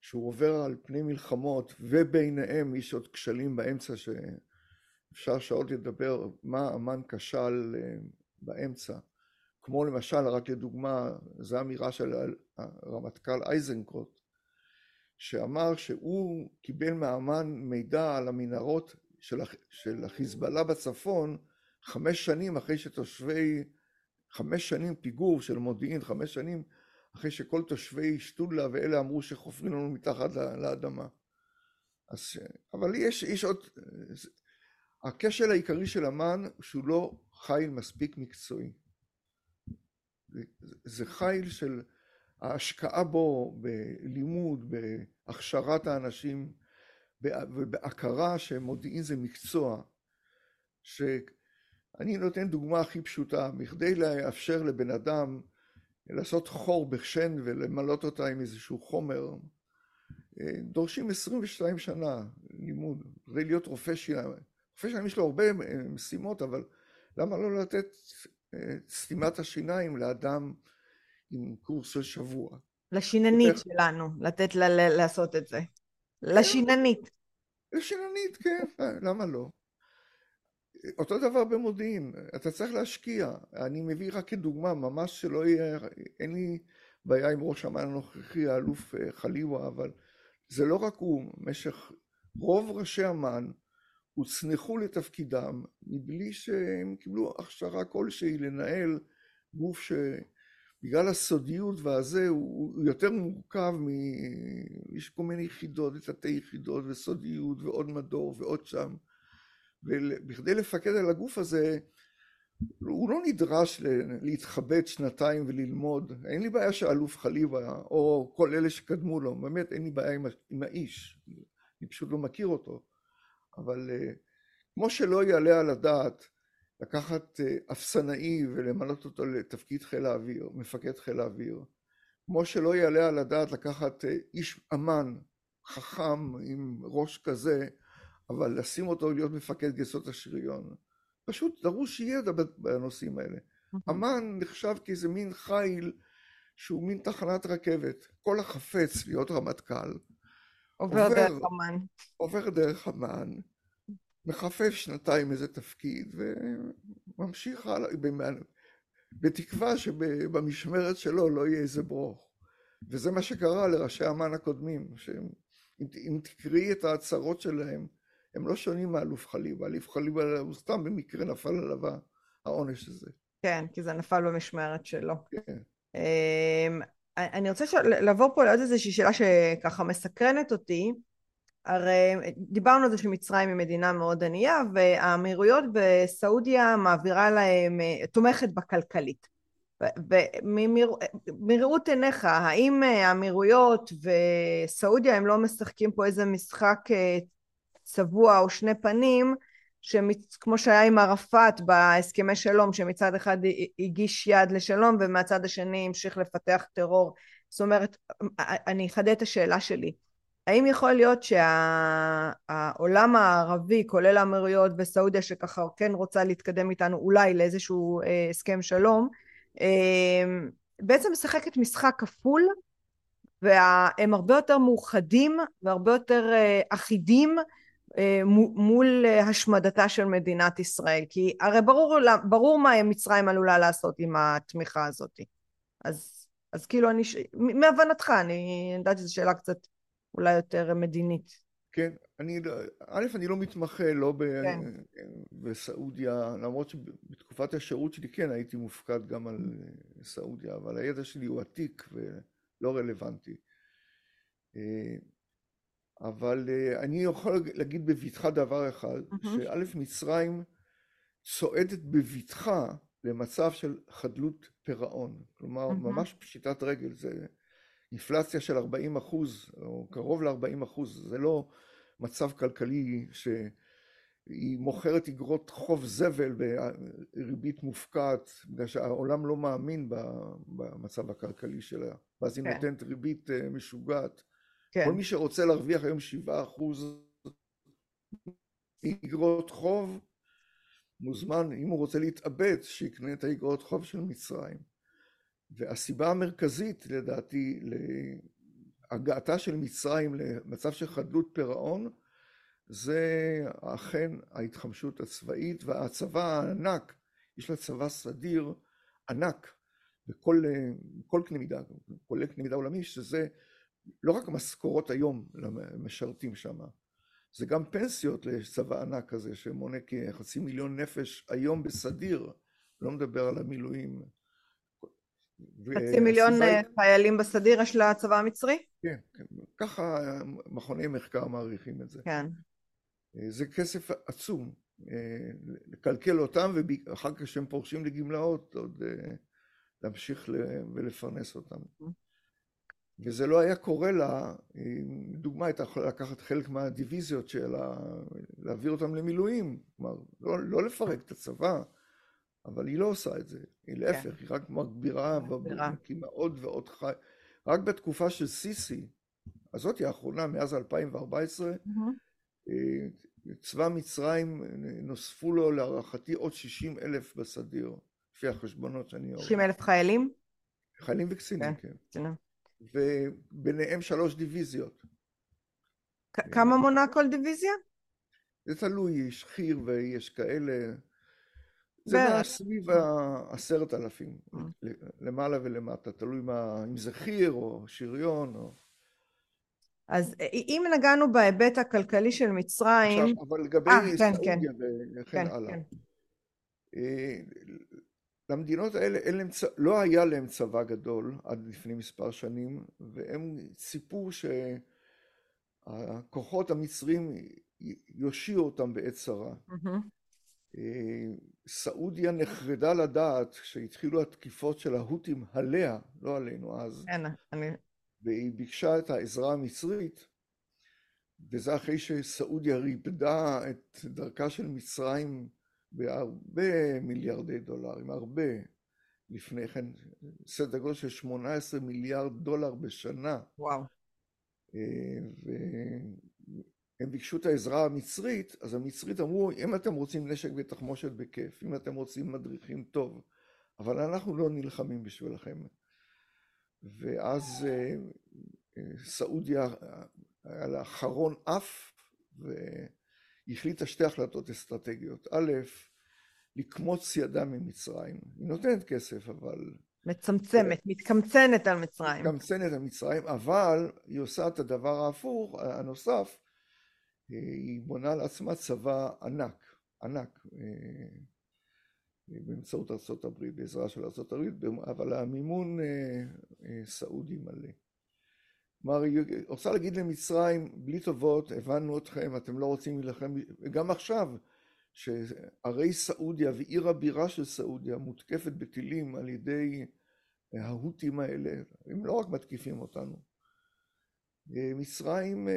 שהוא עובר על פני מלחמות וביניהם יש עוד כשלים באמצע שאפשר שעות לדבר מה אמן כשל אה, באמצע. כמו למשל, רק לדוגמה, זו אמירה של הרמטכ"ל איזנקוט, שאמר שהוא קיבל מאמן מידע על המנהרות של החיזבאללה בצפון חמש שנים אחרי שתושבי, חמש שנים פיגור של מודיעין, חמש שנים אחרי שכל תושבי שטולה ואלה אמרו שחופרים לנו מתחת לאדמה. אז, אבל יש, יש עוד, הכשל העיקרי של אמן שהוא לא חיל מספיק מקצועי. זה חיל של ההשקעה בו בלימוד, בהכשרת האנשים ובהכרה שמודיעין זה מקצוע, שאני נותן דוגמה הכי פשוטה, בכדי לאפשר לבן אדם לעשות חור בשן ולמלות אותה עם איזשהו חומר, דורשים 22 שנה לימוד, כדי להיות רופא שיניים. רופא שיניים יש לו הרבה משימות, אבל למה לא לתת סתימת השיניים לאדם עם קורס של שבוע. לשיננית. שלנו, לתת לה לעשות את זה. לשיננית. לשיננית, כן, למה לא? אותו דבר במודיעין, אתה צריך להשקיע. אני מביא רק כדוגמה, ממש שלא יהיה, אין לי בעיה עם ראש אמ"ן הנוכחי, האלוף אה, חליווה, אבל זה לא רק הוא, במשך רוב ראשי אמ"ן הוצנחו לתפקידם מבלי שהם קיבלו הכשרה כלשהי לנהל גוף שבגלל הסודיות והזה הוא יותר מורכב מ... יש כל מיני יחידות ותתי יחידות וסודיות ועוד מדור ועוד שם. ובכדי לפקד על הגוף הזה הוא לא נדרש להתחבט שנתיים וללמוד, אין לי בעיה שאלוף חליבה או כל אלה שקדמו לו, באמת אין לי בעיה עם, עם האיש, אני פשוט לא מכיר אותו. אבל אה, כמו שלא יעלה על הדעת לקחת אה, אפסנאי ולמנות אותו לתפקיד חיל האוויר, מפקד חיל האוויר, כמו שלא יעלה על הדעת לקחת אה, איש אמן חכם עם ראש כזה, אבל לשים אותו להיות מפקד גייסות השריון. פשוט דרוש ידע בנושאים האלה. אמן נחשב כאיזה מין חיל שהוא מין תחנת רכבת. כל החפץ להיות רמטכ"ל עובר, עובר דרך אמן. עובר דרך אמן, מחפף שנתיים איזה תפקיד וממשיך הלאה, בתקווה שבמשמרת שלו לא יהיה איזה ברוך. וזה מה שקרה לראשי אמ"ן הקודמים, שאם תקראי את ההצהרות שלהם, הם לא שונים מאלוף חליבה, אלוף חליבה הוא סתם במקרה נפל עליו העונש הזה. כן, כי זה נפל במשמרת שלו. כן. אמ, אני רוצה לעבור פה לעוד איזושהי שאלה שככה מסקרנת אותי. הרי דיברנו על זה שמצרים היא מדינה מאוד ענייה והאמירויות בסעודיה מעבירה להם, תומכת בכלכלית. ומראות עיניך, האם האמירויות וסעודיה הם לא משחקים פה איזה משחק צבוע או שני פנים כמו שהיה עם ערפאת בהסכמי שלום שמצד אחד הגיש יד לשלום ומהצד השני המשיך לפתח טרור זאת אומרת אני אחדד את השאלה שלי האם יכול להיות שהעולם שה, הערבי כולל האמירויות וסעודיה שככה כן רוצה להתקדם איתנו אולי לאיזשהו אה, הסכם שלום אה, בעצם משחקת משחק כפול והם הרבה יותר מאוחדים והרבה יותר אה, אחידים אה, מול אה, השמדתה של מדינת ישראל. כי הרי ברור, ברור מה מצרים עלולה לעשות עם התמיכה הזאת. אז, אז כאילו אני מהבנתך אני יודעת שזו שאלה קצת אולי יותר מדינית כן, אני, א', אני לא מתמחה לא ב, כן. בסעודיה, למרות שבתקופת השירות שלי כן הייתי מופקד גם על סעודיה, אבל הידע שלי הוא עתיק ולא רלוונטי. אה, אבל uh, אני יכול להגיד בבטחה דבר אחד, mm-hmm. שא' מצרים צועדת בבטחה למצב של חדלות פירעון, כלומר mm-hmm. ממש פשיטת רגל, זה אינפלציה של 40 אחוז, או קרוב ל-40 אחוז, זה לא מצב כלכלי שהיא מוכרת אגרות חוב זבל בריבית מופקעת, בגלל שהעולם לא מאמין במצב הכלכלי שלה, ואז היא כן. נותנת ריבית אה, משוגעת. כן. כל מי שרוצה להרוויח היום שבעה אחוז איגרות חוב, מוזמן, אם הוא רוצה להתאבד, שיקנה את האיגרות חוב של מצרים. והסיבה המרכזית, לדעתי, להגעתה של מצרים למצב של חדלות פירעון, זה אכן ההתחמשות הצבאית והצבא הענק, יש לה צבא סדיר ענק בכל קנה מידה, כולל קנה מידה עולמי, שזה לא רק משכורות היום למשרתים שם, זה גם פנסיות לצבא ענק כזה שמונה כחצי מיליון נפש היום בסדיר, לא מדבר על המילואים. חצי מיליון היא... חיילים בסדיר יש לצבא המצרי? כן, כן, ככה מכוני מחקר מעריכים את זה. כן. זה כסף עצום, לקלקל אותם ואחר כך כשהם פורשים לגמלאות עוד להמשיך ולפרנס אותם. Mm-hmm. וזה לא היה קורה לה, דוגמה הייתה יכולה לקחת חלק מהדיוויזיות שלה, להעביר אותם למילואים, כלומר, לא, לא לפרק את הצבא, אבל היא לא עושה את זה, היא להפך, כן. היא רק מגבירה, ומקימה עוד ועוד חי... רק בתקופה של סיסי, הזאתי האחרונה, מאז 2014, mm-hmm. צבא מצרים נוספו לו להערכתי עוד 60 אלף בסדיר, לפי החשבונות שאני רואה. 60 אלף חיילים? חיילים וקצינים, כן. כן. וביניהם שלוש דיוויזיות. כמה מונה כל דיוויזיה? זה תלוי, יש חי"ר ויש כאלה. זה נע סביב העשרת אלפים, אה. למעלה ולמטה, תלוי מה, אם זה חי"ר או שריון או... אז אם נגענו בהיבט הכלכלי של מצרים... עכשיו, אבל לגבי 아, אה, כן, סעודיה כן. וכן כן, הלאה. כן. אה, למדינות האלה אין להם, לא היה להם צבא גדול עד לפני מספר שנים, והם ציפו שהכוחות המצרים יושיעו אותם בעת צרה. Mm-hmm. סעודיה נחרדה לדעת כשהתחילו התקיפות של ההותים עליה, לא עלינו אז, כן, אני... והיא ביקשה את העזרה המצרית, וזה אחרי שסעודיה ריפדה את דרכה של מצרים בהרבה מיליארדי דולרים, הרבה לפני כן, סדר גודל של 18 מיליארד דולר בשנה. וואו. אה, והם ביקשו את העזרה המצרית, אז המצרית אמרו, אם אתם רוצים נשק ותחמושת בכיף, אם אתם רוצים מדריכים טוב, אבל אנחנו לא נלחמים בשבילכם. ואז אה, אה, סעודיה היה לה חרון אף, החליטה שתי החלטות אסטרטגיות. א', לקמוץ ידה ממצרים. היא נותנת כסף, אבל... מצמצמת, מתקמצנת על מצרים. מתקמצנת על מצרים, אבל היא עושה את הדבר ההפוך, הנוסף, היא בונה לעצמה צבא ענק, ענק, אה, באמצעות ארה"ב, בעזרה של ארה"ב, אבל המימון אה, אה, סעודי מלא. כלומר, היא רוצה להגיד למצרים, בלי טובות, הבנו אתכם, אתם לא רוצים להילחם, וגם עכשיו, שערי סעודיה ועיר הבירה של סעודיה מותקפת בטילים על ידי ההותים האלה, הם לא רק מתקיפים אותנו. מצרים,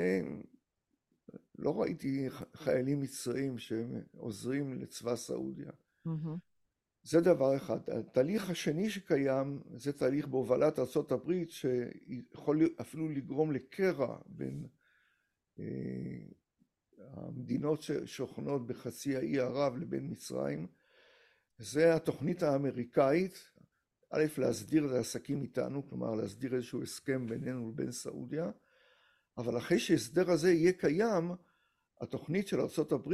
לא ראיתי חיילים מצריים שעוזרים לצבא סעודיה. Mm-hmm. זה דבר אחד. התהליך השני שקיים זה תהליך בהובלת ארה"ב שיכול אפילו לגרום לקרע בין אה, המדינות ששוכנות בחצי האי ערב לבין מצרים. זה התוכנית האמריקאית, א', להסדיר את העסקים איתנו, כלומר להסדיר איזשהו הסכם בינינו לבין סעודיה, אבל אחרי שהסדר הזה יהיה קיים, התוכנית של ארה"ב,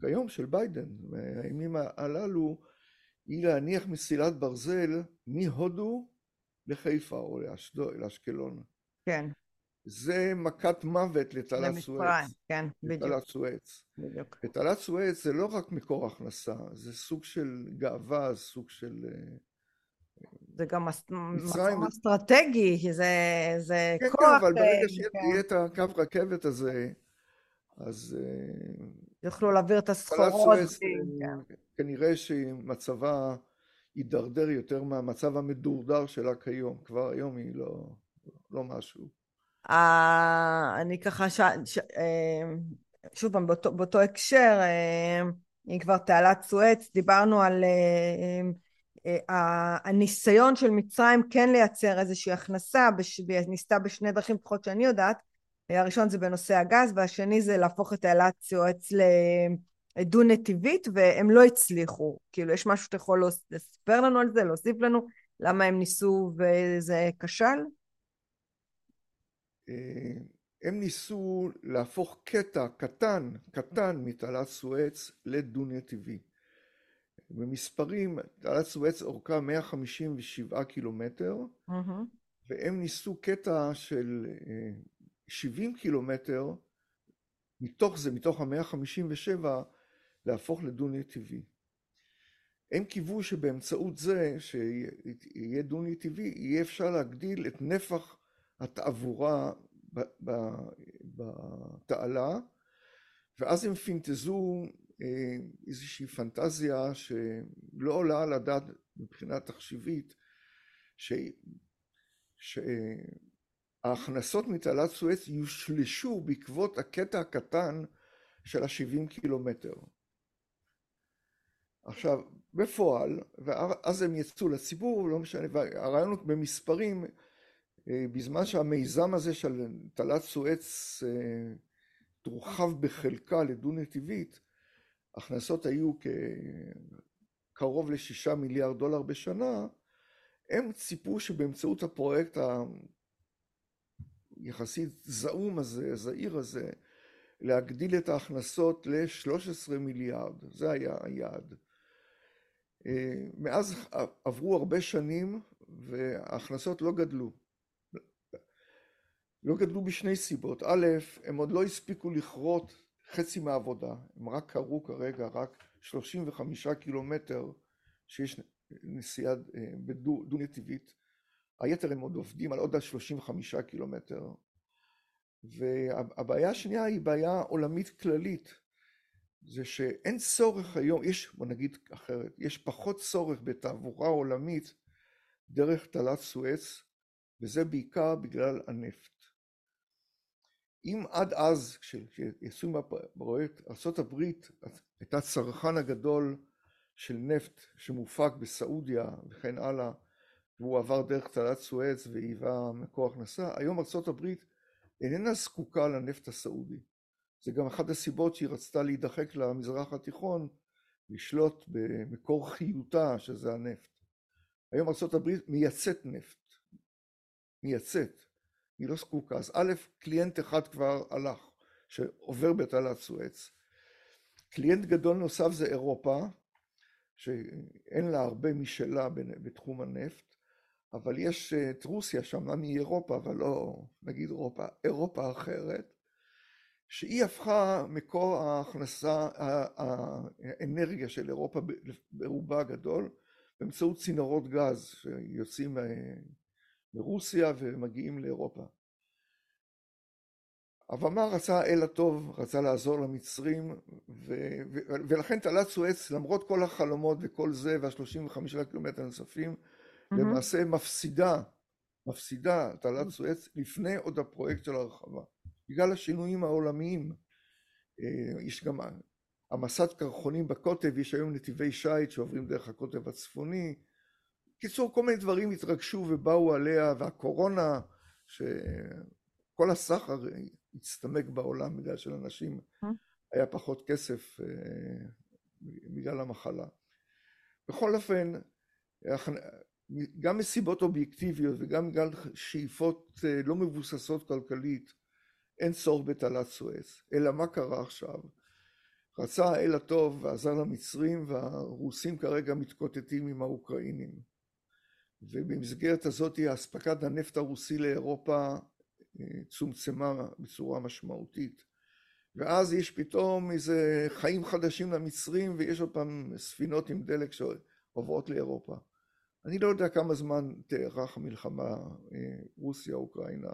כיום של ביידן, הימים הללו, היא להניח מסילת ברזל מהודו לחיפה או לאשקלון. כן. זה מכת מוות לתעלת סואץ. כן, בדיוק. לתעלת סואץ. בדיוק. ותעלת סואץ זה לא רק מקור הכנסה, זה סוג של גאווה, סוג של... אה, זה גם מצרים... מקום אסטרטגי, זה, זה כן, כוח. כן, אבל ברגע שיהיה כן. את הקו רכבת הזה, אז... אה, יוכלו להעביר את הסחורות. כן. כנראה שמצבה יידרדר יותר מהמצב המדורדר שלה כיום. כבר היום היא לא, לא משהו. אה, אני ככה, ש... ש... שוב פעם, באותו, באותו הקשר, אם כבר תעלת סואץ, דיברנו על הניסיון של מצרים כן לייצר איזושהי הכנסה, ניסתה בשני דרכים, לפחות שאני יודעת, הראשון זה בנושא הגז והשני זה להפוך את תעלת סואץ לדו נתיבית והם לא הצליחו. כאילו יש משהו שאתה יכול לספר לנו על זה, להוסיף לנו, למה הם ניסו וזה כשל? אה, הם ניסו להפוך קטע קטן, קטן מתעלת סואץ לדו נתיבי. במספרים, תעלת סואץ אורכה 157 קילומטר, mm-hmm. והם ניסו קטע של 70 אה, קילומטר, מתוך זה, מתוך ה-157, להפוך לדו-נתיבי. הם קיוו שבאמצעות זה, שיהיה דו-נתיבי, יהיה אפשר להגדיל את נפח התעבורה בתעלה, ואז הם פינטזו אה, איזושהי פנטזיה שלא עולה על הדעת מבחינה תחשיבית, ש... שההכנסות מתעלת סואץ יושלשו בעקבות הקטע הקטן של ה-70 קילומטר. עכשיו, בפועל, ואז הם יצאו לציבור, לא משנה, והרעיון הוא במספרים, אה, בזמן שהמיזם הזה של תעלת סואץ אה, תורחב בחלקה לדו-נתיבית, הכנסות היו קרוב לשישה מיליארד דולר בשנה, הם ציפו שבאמצעות הפרויקט היחסית זעום הזה, זעיר הזה, להגדיל את ההכנסות ל-13 מיליארד, זה היה היעד. מאז עברו הרבה שנים וההכנסות לא גדלו. לא גדלו בשני סיבות. א', הם עוד לא הספיקו לכרות חצי מהעבודה, הם רק קרו כרגע רק 35 קילומטר שיש נסיעה אה, בדו נתיבית, היתר הם עוד עובדים על עוד 35 קילומטר. והבעיה השנייה היא בעיה עולמית כללית, זה שאין צורך היום, יש, בוא נגיד אחרת, יש פחות צורך בתעבורה עולמית דרך תעלת סואץ, וזה בעיקר בגלל הנפט. אם עד אז, כשיצאו מהפרויקט, ארה"ב הייתה צרכן הגדול של נפט שמופק בסעודיה וכן הלאה, והוא עבר דרך תעלת סואץ והיווה מקור הכנסה, היום ארה"ב איננה זקוקה לנפט הסעודי. זה גם אחת הסיבות שהיא רצתה להידחק למזרח התיכון, לשלוט במקור חיותה, שזה הנפט. היום ארה"ב מייצאת נפט, מייצאת. היא לא זקוקה. אז א', client אחד כבר הלך, שעובר בתעלת סואץ. client גדול נוסף זה אירופה, שאין לה הרבה משלה בתחום הנפט, אבל יש את רוסיה שאמנם היא אירופה, אבל לא נגיד אירופה, אירופה אחרת, שהיא הפכה מקור ההכנסה, האנרגיה של אירופה ברובה הגדול, באמצעות צינורות גז שיוצאים מרוסיה ומגיעים לאירופה. אבמה רצה אל הטוב, רצה לעזור למצרים, ו- ו- ולכן תעלת סואץ, למרות כל החלומות וכל זה, והשלושים וחמישה קילומטר הנוספים, mm-hmm. למעשה מפסידה, מפסידה תעלת סואץ לפני עוד הפרויקט של הרחבה. בגלל השינויים העולמיים. אה, יש גם המסת קרחונים בקוטב, יש היום נתיבי שיט שעוברים דרך הקוטב הצפוני. קיצור, כל מיני דברים התרגשו ובאו עליה, והקורונה, שכל הסחר הצטמק בעולם בגלל שלאנשים? היה פחות כסף אה, בגלל המחלה. בכל אופן, גם מסיבות אובייקטיביות וגם בגלל שאיפות לא מבוססות כלכלית, אין צורך בתעלת סואץ. אלא מה קרה עכשיו? רצה האל הטוב ועזר למצרים והרוסים כרגע מתקוטטים עם האוקראינים. ובמסגרת הזאת אספקת הנפט הרוסי לאירופה אה, צומצמה בצורה משמעותית. ואז יש פתאום איזה חיים חדשים למצרים ויש עוד פעם ספינות עם דלק שעוברות לאירופה. אני לא יודע כמה זמן תארך המלחמה אה, רוסיה-אוקראינה.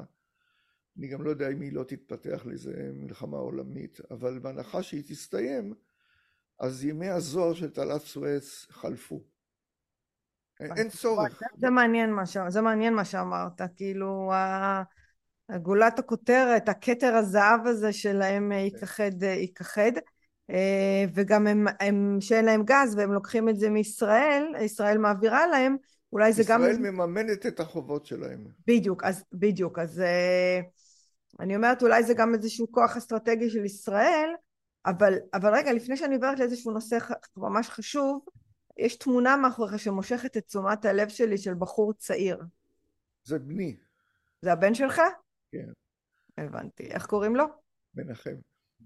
אני גם לא יודע אם היא לא תתפתח לאיזה מלחמה עולמית, אבל בהנחה שהיא תסתיים, אז ימי הזוהר של תעלת סואץ חלפו. אין צורך. זה מעניין מה, ש... זה מעניין מה שאמרת, כאילו גולת הכותרת, הכתר הזהב הזה שלהם ייכחד, ייכחד. אה, וגם הם, הם שאין להם גז והם לוקחים את זה מישראל, ישראל מעבירה להם, אולי זה ישראל גם... ישראל מממנת את החובות שלהם. בדיוק, אז בדיוק, אז אה, אני אומרת אולי זה גם איזשהו כוח אסטרטגי של ישראל, אבל, אבל רגע, לפני שאני עוברת לאיזשהו נושא ממש חשוב, יש תמונה מאחוריך שמושכת את תשומת הלב שלי של בחור צעיר. זה בני. זה הבן שלך? כן. הבנתי. איך קוראים לו? מנחם.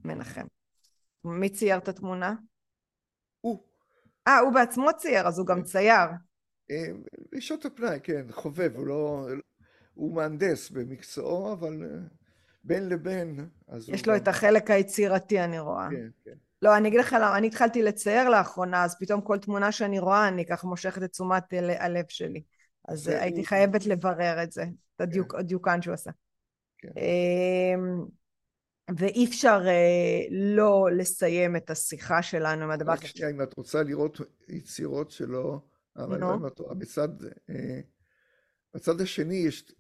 מנחם. מי צייר את התמונה? הוא. אה, הוא בעצמו צייר, אז הוא גם צייר. אה, בשעות הפנאי, כן, חובב, הוא לא... הוא מהנדס במקצועו, אבל אה, בין לבין... יש לו גם... את החלק היצירתי, אני רואה. כן, כן. לא, אני אגיד לך למה, אני התחלתי לצייר לאחרונה, אז פתאום כל תמונה שאני רואה, אני ככה מושכת את תשומת הלב שלי. אז הייתי הוא... חייבת לברר את זה, את הדיוק, כן. הדיוקן שהוא עשה. כן. ואי אפשר אה, לא לסיים את השיחה שלנו עם הדבר הזה. שנייה, אם את רוצה לראות יצירות שלו, אבל לא בצד, אה, בצד השני יש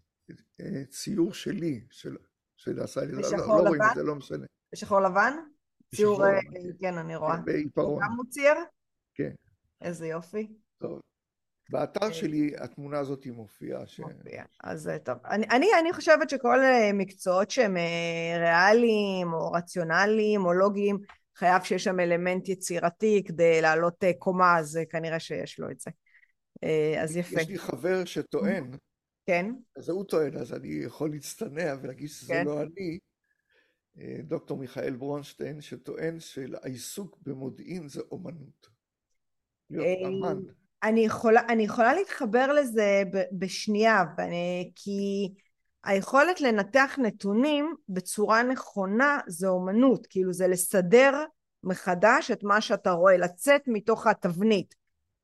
אה, ציור שלי, של, שעשה לי, לא, לא, לא רואים את זה, לא משנה. בשחור לבן? ציור, כן, אני רואה. בעיפרון. גם הוא צייר? כן. איזה יופי. טוב. באתר אה, שלי התמונה הזאת מופיעה. ש... מופיעה, אז אה, טוב. אני, אני, אני חושבת שכל אה, מקצועות שהם ריאליים או רציונליים או לוגיים, חייב שיש שם אלמנט יצירתי כדי לעלות קומה, אז כנראה שיש לו את זה. אז יפה. יש לי חבר שטוען, כן. אז הוא טוען, אז אני יכול להצטנע ולהגיד שזה כן. לא אני, דוקטור מיכאל ברונשטיין, שטוען שהעיסוק במודיעין זה אומנות. להיות אמן. אני יכולה, אני יכולה להתחבר לזה בשנייה, ואני, כי היכולת לנתח נתונים בצורה נכונה זה אומנות, כאילו זה לסדר מחדש את מה שאתה רואה, לצאת מתוך התבנית.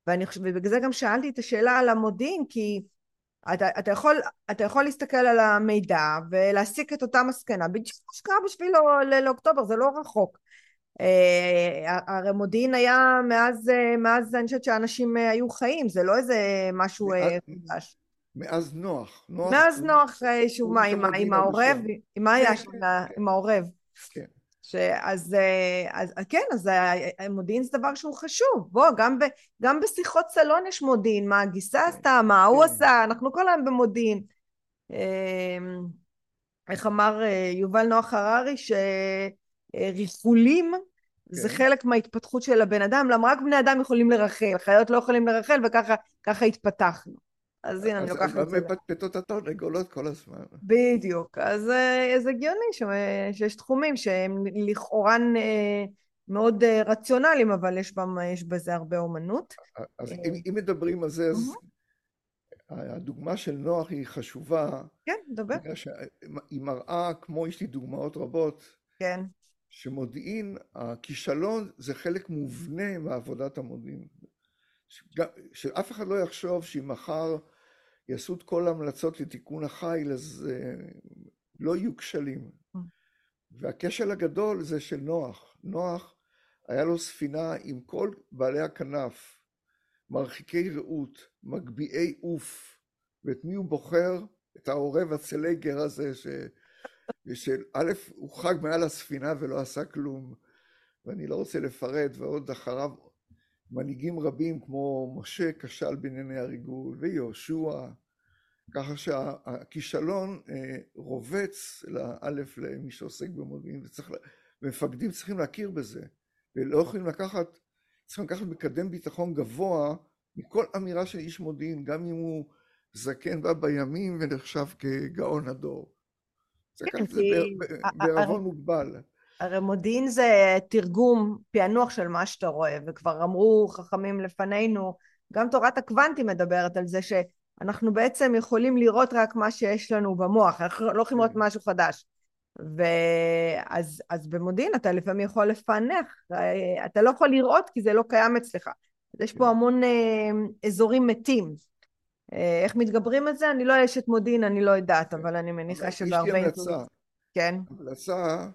ואני, ובגלל זה גם שאלתי את השאלה על המודיעין, כי אתה, אתה, יכול, אתה יכול להסתכל על המידע ולהסיק את אותה מסקנה, בדיוק כמו שקרה בשביל לאוקטובר, זה לא רחוק. אה, הרי מודיעין היה מאז, אה, מאז אני חושבת שאנשים אה, היו חיים, זה לא איזה משהו חדש. מאז נוח. נוח מאז נוח, שהוא מה, עם, עם העורב, עם מה היה כן, שם, כן, כן. עם העורב. כן. אז, אז כן, אז מודיעין זה דבר שהוא חשוב. בוא, גם, ב, גם בשיחות סלון יש מודיעין, מה הגיסה עשתה, מה הוא עשה, אנחנו כל היום במודיעין. איך אמר יובל נוח הררי, ש... ריכולים זה כן. חלק מההתפתחות של הבן אדם, למה רק בני אדם יכולים לרחל, חיות לא יכולים לרחל וככה התפתחנו. אז הנה אני לוקחת את זה. אז מפטפטות התרנגולות כל הזמן. בדיוק, אז אה, זה הגיוני שיש תחומים שהם לכאורה אה, מאוד אה, רציונליים, אבל יש, בהם, יש בזה הרבה אומנות. אז אם, אם מדברים על זה, אז הדוגמה של נוח היא חשובה. כן, דבר. שהיא מראה, כמו יש לי דוגמאות רבות, כן. שמודיעין, הכישלון זה חלק מובנה מעבודת המודיעין. שאף אחד לא יחשוב שאם מחר יעשו את כל ההמלצות לתיקון החיל, אז uh, לא יהיו כשלים. והכשל הגדול זה של נוח. נוח, היה לו ספינה עם כל בעלי הכנף, מרחיקי ראות, מגביהי עוף, ואת מי הוא בוחר? את העורב הצלגר הזה, ש... שא' הוא חג מעל הספינה ולא עשה כלום, ואני לא רוצה לפרט, ועוד אחריו מנהיגים רבים כמו משה כשל בענייני הריגול, ויהושע, ככה שהכישלון אה, רובץ לאלף למי שעוסק במודיעין, וצריך, ומפקדים צריכים להכיר בזה, ולא יכולים לקחת, צריכים לקחת מקדם ביטחון גבוה מכל אמירה של איש מודיעין, גם אם הוא זקן בה בימים ונחשב כגאון הדור. לקחת את זה בערבון מוגבל. הרי מודיעין זה תרגום, פענוח של מה שאתה רואה, וכבר אמרו חכמים לפנינו, גם תורת הקוונטים מדברת על זה שאנחנו בעצם יכולים לראות רק מה שיש לנו במוח, אנחנו לא יכולים לראות כן. משהו חדש. ואז אז במודיעין אתה לפעמים יכול לפענח, אתה לא יכול לראות כי זה לא קיים אצלך. אז יש פה כן. המון אה, אזורים מתים. אה, איך מתגברים על זה? אני לא אשת מודיעין, אני לא יודעת, כן. אבל אני מניחה שבהרבה... יש לי המלצה. כן. המלצה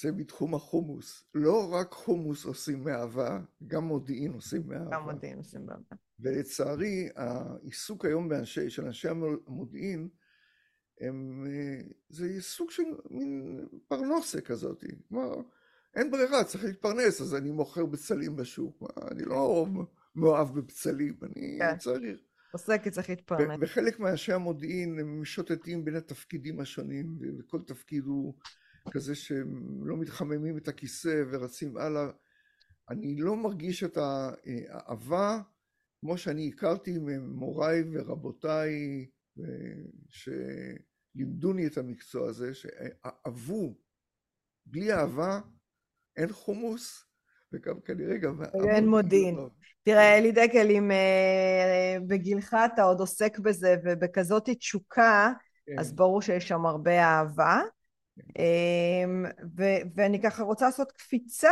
זה בתחום החומוס. לא רק חומוס עושים מאהבה, גם מודיעין עושים מאהבה. גם מודיעין עושים מאהבה. ולצערי, העיסוק היום באנשי, של אנשי המודיעין, הם, זה עיסוק של מין פרנוסה כזאת. כלומר, אין ברירה, צריך להתפרנס, אז אני מוכר בצלים בשוק. אני לא מאוהב בבצלים, אני כן. צריך. כי צריך להתפרנס. וחלק מאנשי המודיעין הם משוטטים בין התפקידים השונים, וכל תפקיד הוא כזה שהם לא מתחממים את הכיסא ורצים הלאה. אני לא מרגיש את האהבה כמו שאני הכרתי ממוריי ורבותיי שלימדוני את המקצוע הזה, שאהבו. בלי אהבה אין חומוס, וגם כנראה גם... אין מודיעין. תראה, אלי דקל, אם אה, בגילך אתה עוד עוסק בזה ובכזאת תשוקה, כן. אז ברור שיש שם הרבה אהבה. אמ, ו- ואני ככה רוצה לעשות קפיצה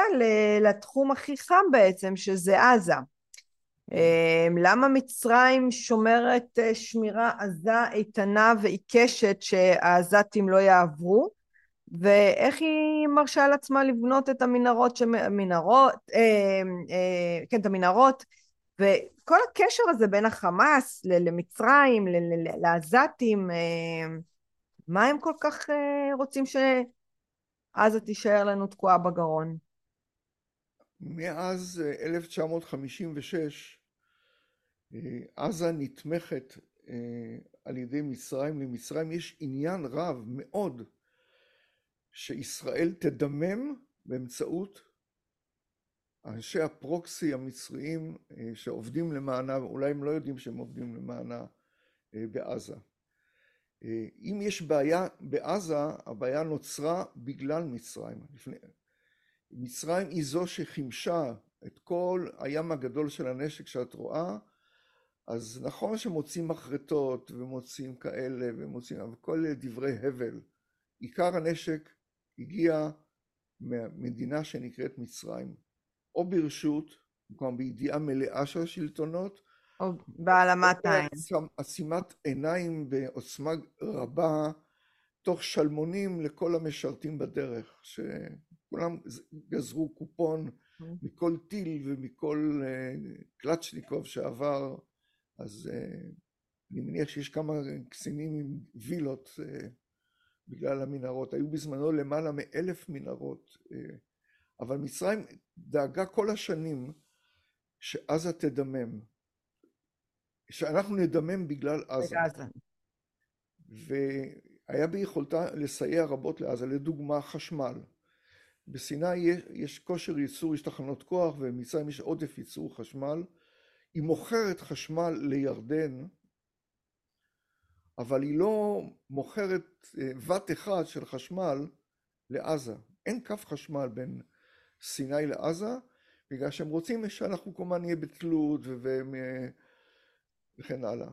לתחום הכי חם בעצם, שזה עזה. אמ, למה מצרים שומרת אה, שמירה עזה איתנה ועיקשת שהעזתים לא יעברו? ואיך היא מרשה לעצמה לבנות את המנהרות, מנהרות, אה, אה, כן, את המנהרות, וכל הקשר הזה בין החמאס למצרים, לעזתים, אה, מה הם כל כך אה, רוצים שעזה תישאר לנו תקועה בגרון? מאז 1956 אה, אה, עזה נתמכת על ידי מצרים. למצרים יש עניין רב מאוד שישראל תדמם באמצעות אנשי הפרוקסי המצריים שעובדים למענה, אולי הם לא יודעים שהם עובדים למענה בעזה. אם יש בעיה בעזה, הבעיה נוצרה בגלל מצרים. מצרים היא זו שחימשה את כל הים הגדול של הנשק שאת רואה, אז נכון שמוצאים מחרטות ומוצאים כאלה ומוצאים, אבל כל דברי הבל. עיקר הנשק הגיע מהמדינה שנקראת מצרים, או ברשות, כלומר בידיעה מלאה של השלטונות, או בהעלמת עין. עצימת עיניים בעוצמה רבה, תוך שלמונים לכל המשרתים בדרך, שכולם גזרו קופון mm-hmm. מכל טיל ומכל אה, קלצ'ניקוב שעבר, אז אה, אני מניח שיש כמה קצינים עם וילות אה, בגלל המנהרות. היו בזמנו למעלה מאלף מנהרות, אבל מצרים דאגה כל השנים שעזה תדמם. שאנחנו נדמם בגלל עזה. והיה ביכולתה לסייע רבות לעזה, לדוגמה חשמל. בסיני יש, יש כושר ייצור, יש תחנות כוח, ובמצרים יש עודף ייצור חשמל. היא מוכרת חשמל לירדן, אבל היא לא מוכרת אה, אחד של חשמל לעזה. אין קו חשמל בין סיני לעזה, בגלל שהם רוצים שאנחנו כמובן נהיה בתלות וכן הלאה.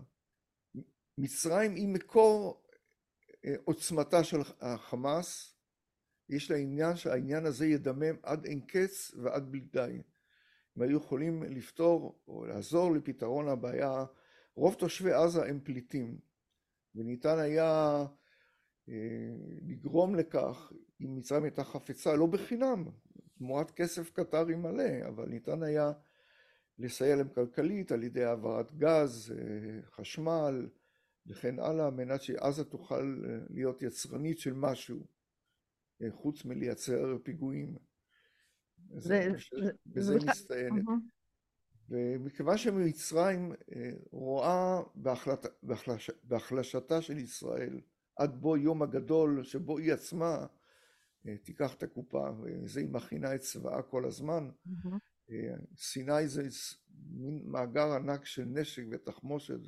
מצרים היא מקור אה, עוצמתה של החמאס, יש לה עניין שהעניין הזה ידמם עד אין קץ ועד בלי די. הם היו יכולים לפתור או לעזור לפתרון הבעיה, רוב תושבי עזה הם פליטים, וניתן היה לגרום לכך, אם מצרים הייתה חפצה, לא בחינם, תמורת כסף קטרי מלא, אבל ניתן היה לסייע להם כלכלית על ידי העברת גז, חשמל וכן הלאה, על מנת שעזה תוכל להיות יצרנית של משהו, חוץ מלייצר פיגועים. זה, בזה מסתיינת. ומכיוון שמצרים רואה בהחלט, בהחלש, בהחלשתה של ישראל עד בוא יום הגדול שבו היא עצמה תיקח את הקופה, וזה היא מכינה את צבאה כל הזמן. Mm-hmm. סיני זה מין מאגר ענק של נשק ותחמושת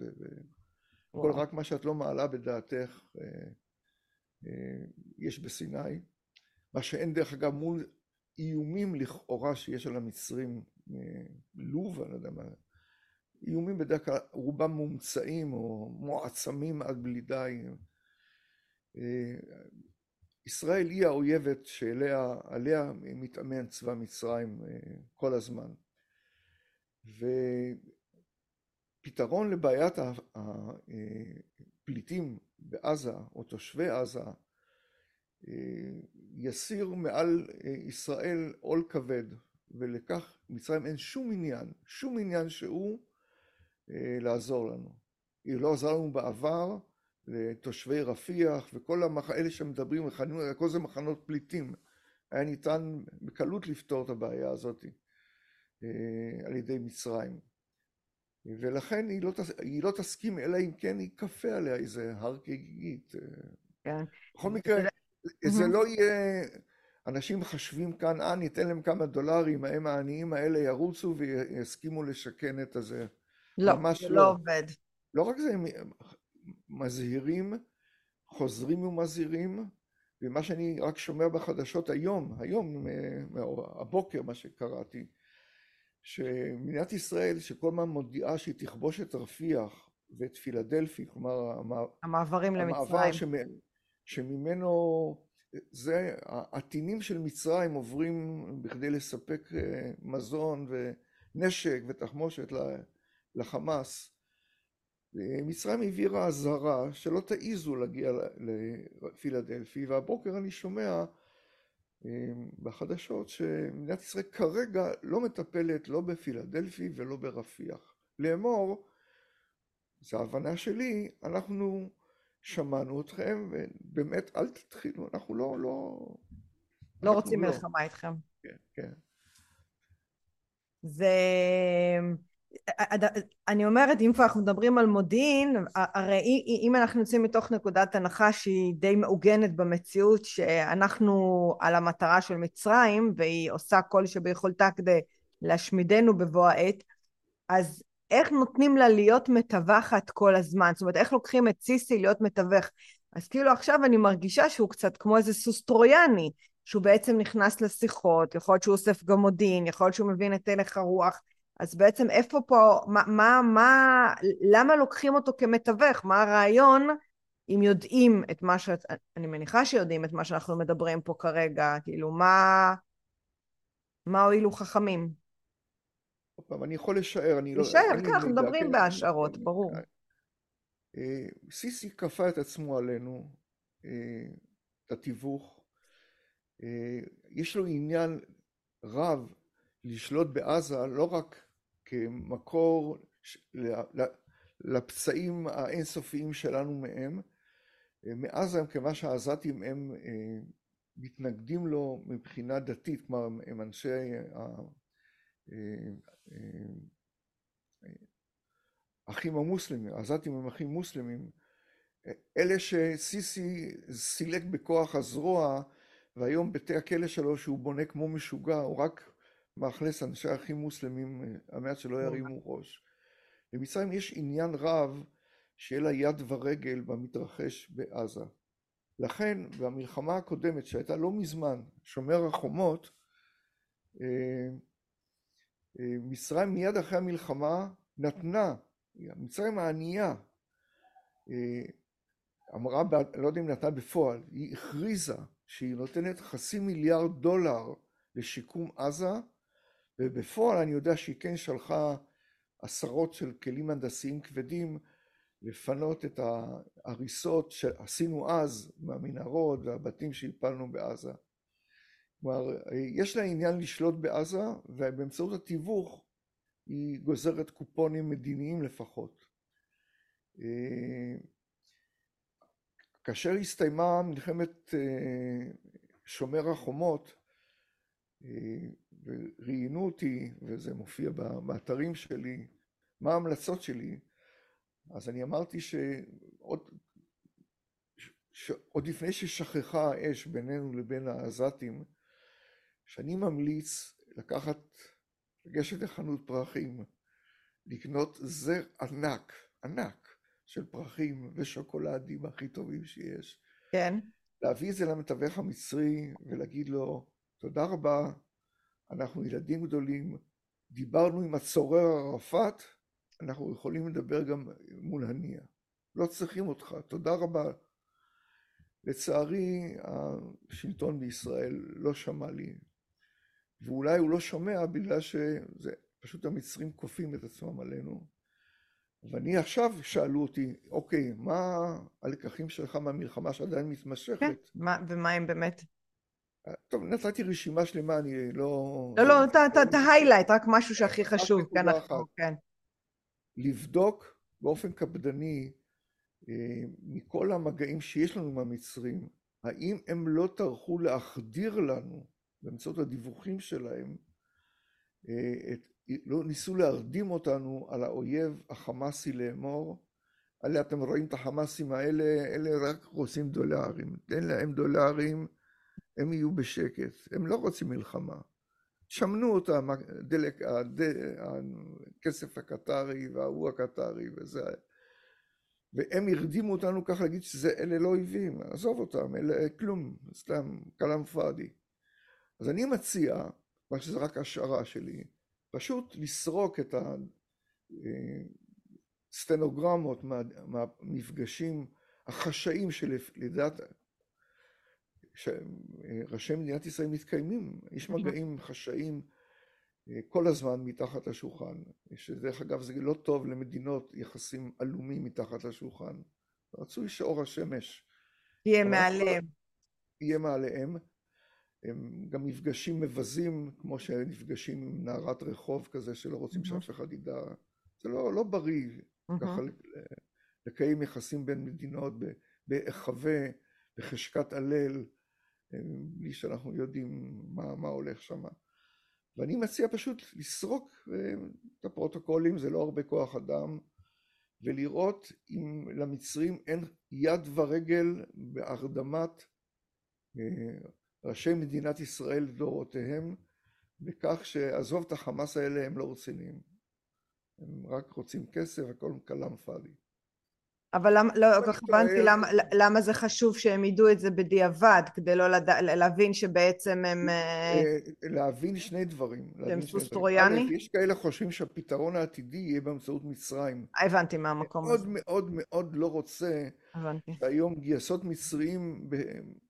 וכל רק מה שאת לא מעלה בדעתך יש בסיני. מה שאין דרך אגב מול איומים לכאורה שיש על המצרים, לוב, אני לא יודע מה, איומים בדרך כלל רובם מומצאים או מועצמים עד בלי די. ישראל היא האויבת שעליה מתאמן צבא מצרים כל הזמן. ופתרון לבעיית הפליטים בעזה או תושבי עזה יסיר מעל ישראל עול כבד ולכך מצרים אין שום עניין, שום עניין שהוא לעזור לנו. היא לא עזרה לנו בעבר לתושבי רפיח וכל המח... אלה שמדברים, כל זה מחנות פליטים. היה ניתן בקלות לפתור את הבעיה הזאת על ידי מצרים. ולכן היא לא, היא לא תסכים אלא אם כן ייכפה עליה איזה הר כגיגית. כן. בכל מקרה, זה לא יהיה... אנשים חשבים כאן, אה, ניתן להם כמה דולרים, הם העניים האלה ירוצו ויסכימו לשכן את הזה. לא, זה לא. לא עובד. לא רק זה, הם מזהירים, חוזרים ומזהירים, ומה שאני רק שומע בחדשות היום, היום, הבוקר, מה שקראתי, שמדינת ישראל, שכל הזמן מודיעה שהיא תכבוש את רפיח ואת פילדלפי, כלומר, המעברים למצרים. המעבר שממנו, זה, העטינים של מצרים עוברים בכדי לספק אה, מזון ונשק ותחמושת לחמאס. מצרים העבירה אזהרה שלא תעיזו להגיע לפילדלפי, והבוקר אני שומע אה, בחדשות שמדינת ישראל כרגע לא מטפלת לא בפילדלפי ולא ברפיח. לאמור, זו ההבנה שלי, אנחנו שמענו אתכם, ובאמת אל תתחילו, אנחנו לא... לא, לא רוצים לא. מלחמה איתכם. כן, כן. זה... אני אומרת, אם כבר אנחנו מדברים על מודיעין, הרי אם אנחנו יוצאים מתוך נקודת הנחה שהיא די מעוגנת במציאות, שאנחנו על המטרה של מצרים, והיא עושה כל שביכולתה כדי להשמידנו בבוא העת, אז איך נותנים לה להיות מתווכת כל הזמן? זאת אומרת, איך לוקחים את סיסי להיות מתווך? אז כאילו עכשיו אני מרגישה שהוא קצת כמו איזה סוס טרויאני, שהוא בעצם נכנס לשיחות, יכול להיות שהוא אוסף גם מודיעין, יכול להיות שהוא מבין את הלך הרוח, אז בעצם איפה פה, מה, מה, מה, למה לוקחים אותו כמתווך? מה הרעיון אם יודעים את מה ש... אני מניחה שיודעים את מה שאנחנו מדברים פה כרגע, כאילו מה, מה הועילו חכמים? עוד פעם, אני יכול לשער, אני לא... לשער, כן, אנחנו מדברים בהשערות, ברור. אה, סיסי כפה את עצמו עלינו, אה, את התיווך. אה, יש לו עניין רב לשלוט בעזה, לא רק כמקור לפצעים האינסופיים שלנו מהם, מעזה, כיוון שהעזתים הם מתנגדים לו מבחינה דתית, כלומר הם אנשי האחים המוסלמים, העזתים הם אחים מוסלמים, אלה שסיסי סילק בכוח הזרוע והיום בתי הכלא שלו שהוא בונה כמו משוגע הוא רק מאכלס אנשי אחים מוסלמים המעט שלא ירימו ראש. למצרים יש עניין רב שיהיה לה יד ורגל במתרחש בעזה. לכן במלחמה הקודמת שהייתה לא מזמן, שומר החומות, מצרים מיד אחרי המלחמה נתנה, מצרים הענייה, אמרה, לא יודע אם נתנה בפועל, היא הכריזה שהיא נותנת חצי מיליארד דולר לשיקום עזה, ובפועל אני יודע שהיא כן שלחה עשרות של כלים הנדסיים כבדים לפנות את ההריסות שעשינו אז מהמנהרות והבתים שהפלנו בעזה. כלומר, יש לה עניין לשלוט בעזה, ובאמצעות התיווך היא גוזרת קופונים מדיניים לפחות. כאשר הסתיימה מלחמת שומר החומות, וראיינו אותי, וזה מופיע באתרים שלי, מה ההמלצות שלי, אז אני אמרתי שעוד שעוד לפני ששכחה האש בינינו לבין העזתים, שאני ממליץ לקחת, לגשת לחנות פרחים, לקנות זר ענק, ענק, של פרחים ושוקולדים הכי טובים שיש. כן. להביא את זה למתווך המצרי ולהגיד לו, תודה רבה, אנחנו ילדים גדולים, דיברנו עם הצורר ערפאת, אנחנו יכולים לדבר גם מול הנייה. לא צריכים אותך, תודה רבה. לצערי, השלטון בישראל לא שמע לי, ואולי הוא לא שומע בגלל שזה פשוט המצרים כופים את עצמם עלינו. ואני עכשיו, שאלו אותי, אוקיי, מה הלקחים שלך מהמלחמה שעדיין מתמשכת? כן, ומה הם באמת? טוב, נתתי רשימה שלמה, אני לא... לא, לא, את ההיילייט, רק משהו שהכי חשוב. כן, כן. לבדוק באופן קפדני אה, מכל המגעים שיש לנו עם המצרים, האם הם לא טרחו להחדיר לנו, באמצעות הדיווחים שלהם, אה, את, לא ניסו להרדים אותנו על האויב החמאסי לאמור, אלה אתם רואים את החמאסים האלה, אלה רק רוצים דולרים, תן להם דולרים, הם יהיו בשקט, הם לא רוצים מלחמה. שמנו אותם, הדלק, הד... הכסף הקטרי וההוא הקטרי וזה, והם הרדימו אותנו ככה להגיד שאלה לא אויבים, עזוב אותם, אלה כלום, סתם כלאם פאדי. אז אני מציע, מה שזה רק השערה שלי, פשוט לסרוק את הסטנוגרמות מה, מהמפגשים החשאיים שלדעת שראשי מדינת ישראל מתקיימים, יש מגעים חשאיים אה, כל הזמן מתחת לשולחן, שדרך אגב זה לא טוב למדינות יחסים עלומים מתחת לשולחן, רצוי שאור השמש יהיה מעליהם. יהיה מעליהם. הם גם מפגשים מבזים, כמו שנפגשים עם נערת רחוב כזה, שלא רוצים mm-hmm. שאף אחד ידע. זה לא, לא בריא mm-hmm. ככה לקיים יחסים בין מדינות בהיחווה, בחשקת הלל, בלי שאנחנו יודעים מה, מה הולך שם. ואני מציע פשוט לסרוק אה, את הפרוטוקולים, זה לא הרבה כוח אדם, ולראות אם למצרים אין יד ורגל בהרדמת אה, ראשי מדינת ישראל לדורותיהם, בכך שעזוב את החמאס האלה הם לא רציניים. הם רק רוצים כסף, הכל כלאם פאדי. אבל למה, לא כל כך הבנתי למה, למה זה חשוב שהם ידעו את זה בדיעבד, כדי לא לדע, להבין שבעצם הם... אה, אה, להבין שני דברים. שהם סוס טרויאני? יש כאלה חושבים שהפתרון העתידי יהיה באמצעות מצרים. הבנתי מה המקום הזה. מאוד מאוד מאוד לא רוצה הבנתי. שהיום גייסות מצריים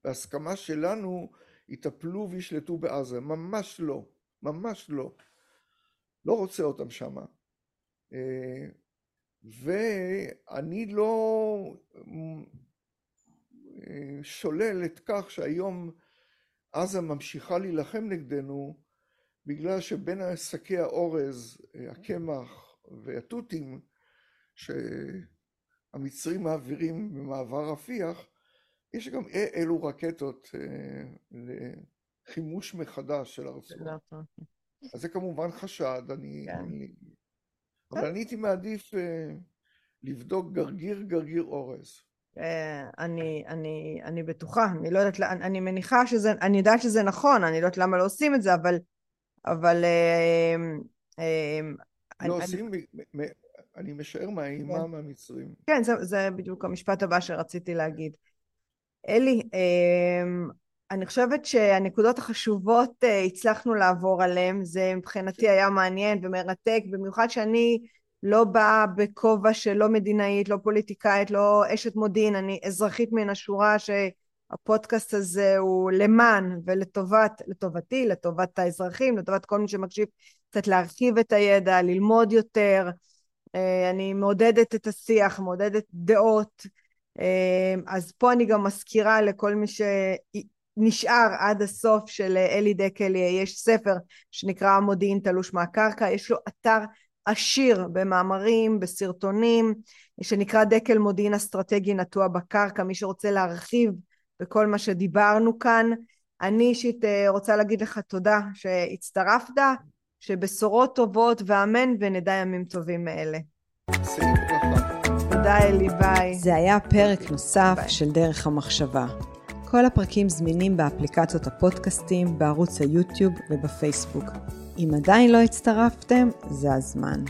בהסכמה שלנו יטפלו וישלטו בעזה. ממש לא. ממש לא. לא רוצה אותם שמה. אה, ואני לא אה, שולל את כך שהיום עזה ממשיכה להילחם נגדנו בגלל שבין שקי האורז, אה, הקמח והתותים שהמצרים מעבירים במעבר רפיח, יש גם אלו רקטות אה, לחימוש מחדש של הרצועה. אז זה כמובן חשד, אני... כן. אני אבל אני הייתי מעדיף אה, לבדוק גרגיר גרגיר אורז. אה, אני, אני, אני בטוחה, אני לא יודעת, אני מניחה שזה, אני יודעת שזה נכון, אני לא יודעת למה לא עושים את זה, אבל, אבל... לא עושים, אני משער מהאימה כן. מהמצרים. כן, זה בדיוק המשפט הבא שרציתי להגיד. אלי, אני חושבת שהנקודות החשובות אה, הצלחנו לעבור עליהן, זה מבחינתי היה מעניין ומרתק, במיוחד שאני לא באה בכובע של לא מדינאית, לא פוליטיקאית, לא אשת מודיעין, אני אזרחית מן השורה שהפודקאסט הזה הוא למען ולטובת, לטובתי, לטובת האזרחים, לטובת כל מי שמקשיב, קצת להרחיב את הידע, ללמוד יותר, אה, אני מעודדת את השיח, מעודדת דעות, אז פה אני גם מזכירה לכל מי שנשאר עד הסוף של אלי דקל, יש ספר שנקרא המודיעין תלוש מהקרקע, יש לו אתר עשיר במאמרים, בסרטונים, שנקרא דקל מודיעין אסטרטגי נטוע בקרקע, מי שרוצה להרחיב בכל מה שדיברנו כאן. אני אישית אה, רוצה להגיד לך תודה שהצטרפת, שבשורות טובות ואמן ונדע ימים טובים מאלה. תודה אלי, ביי. זה היה פרק נוסף ביי. של דרך המחשבה. כל הפרקים זמינים באפליקציות הפודקאסטים, בערוץ היוטיוב ובפייסבוק. אם עדיין לא הצטרפתם, זה הזמן.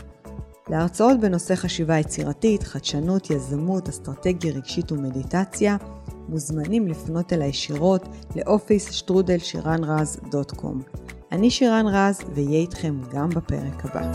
להרצאות בנושא חשיבה יצירתית, חדשנות, יזמות, אסטרטגיה רגשית ומדיטציה, מוזמנים לפנות אל הישירות לאופיס שטרודל שירן רז דוט קום. אני שירן רז, ואהיה איתכם גם בפרק הבא.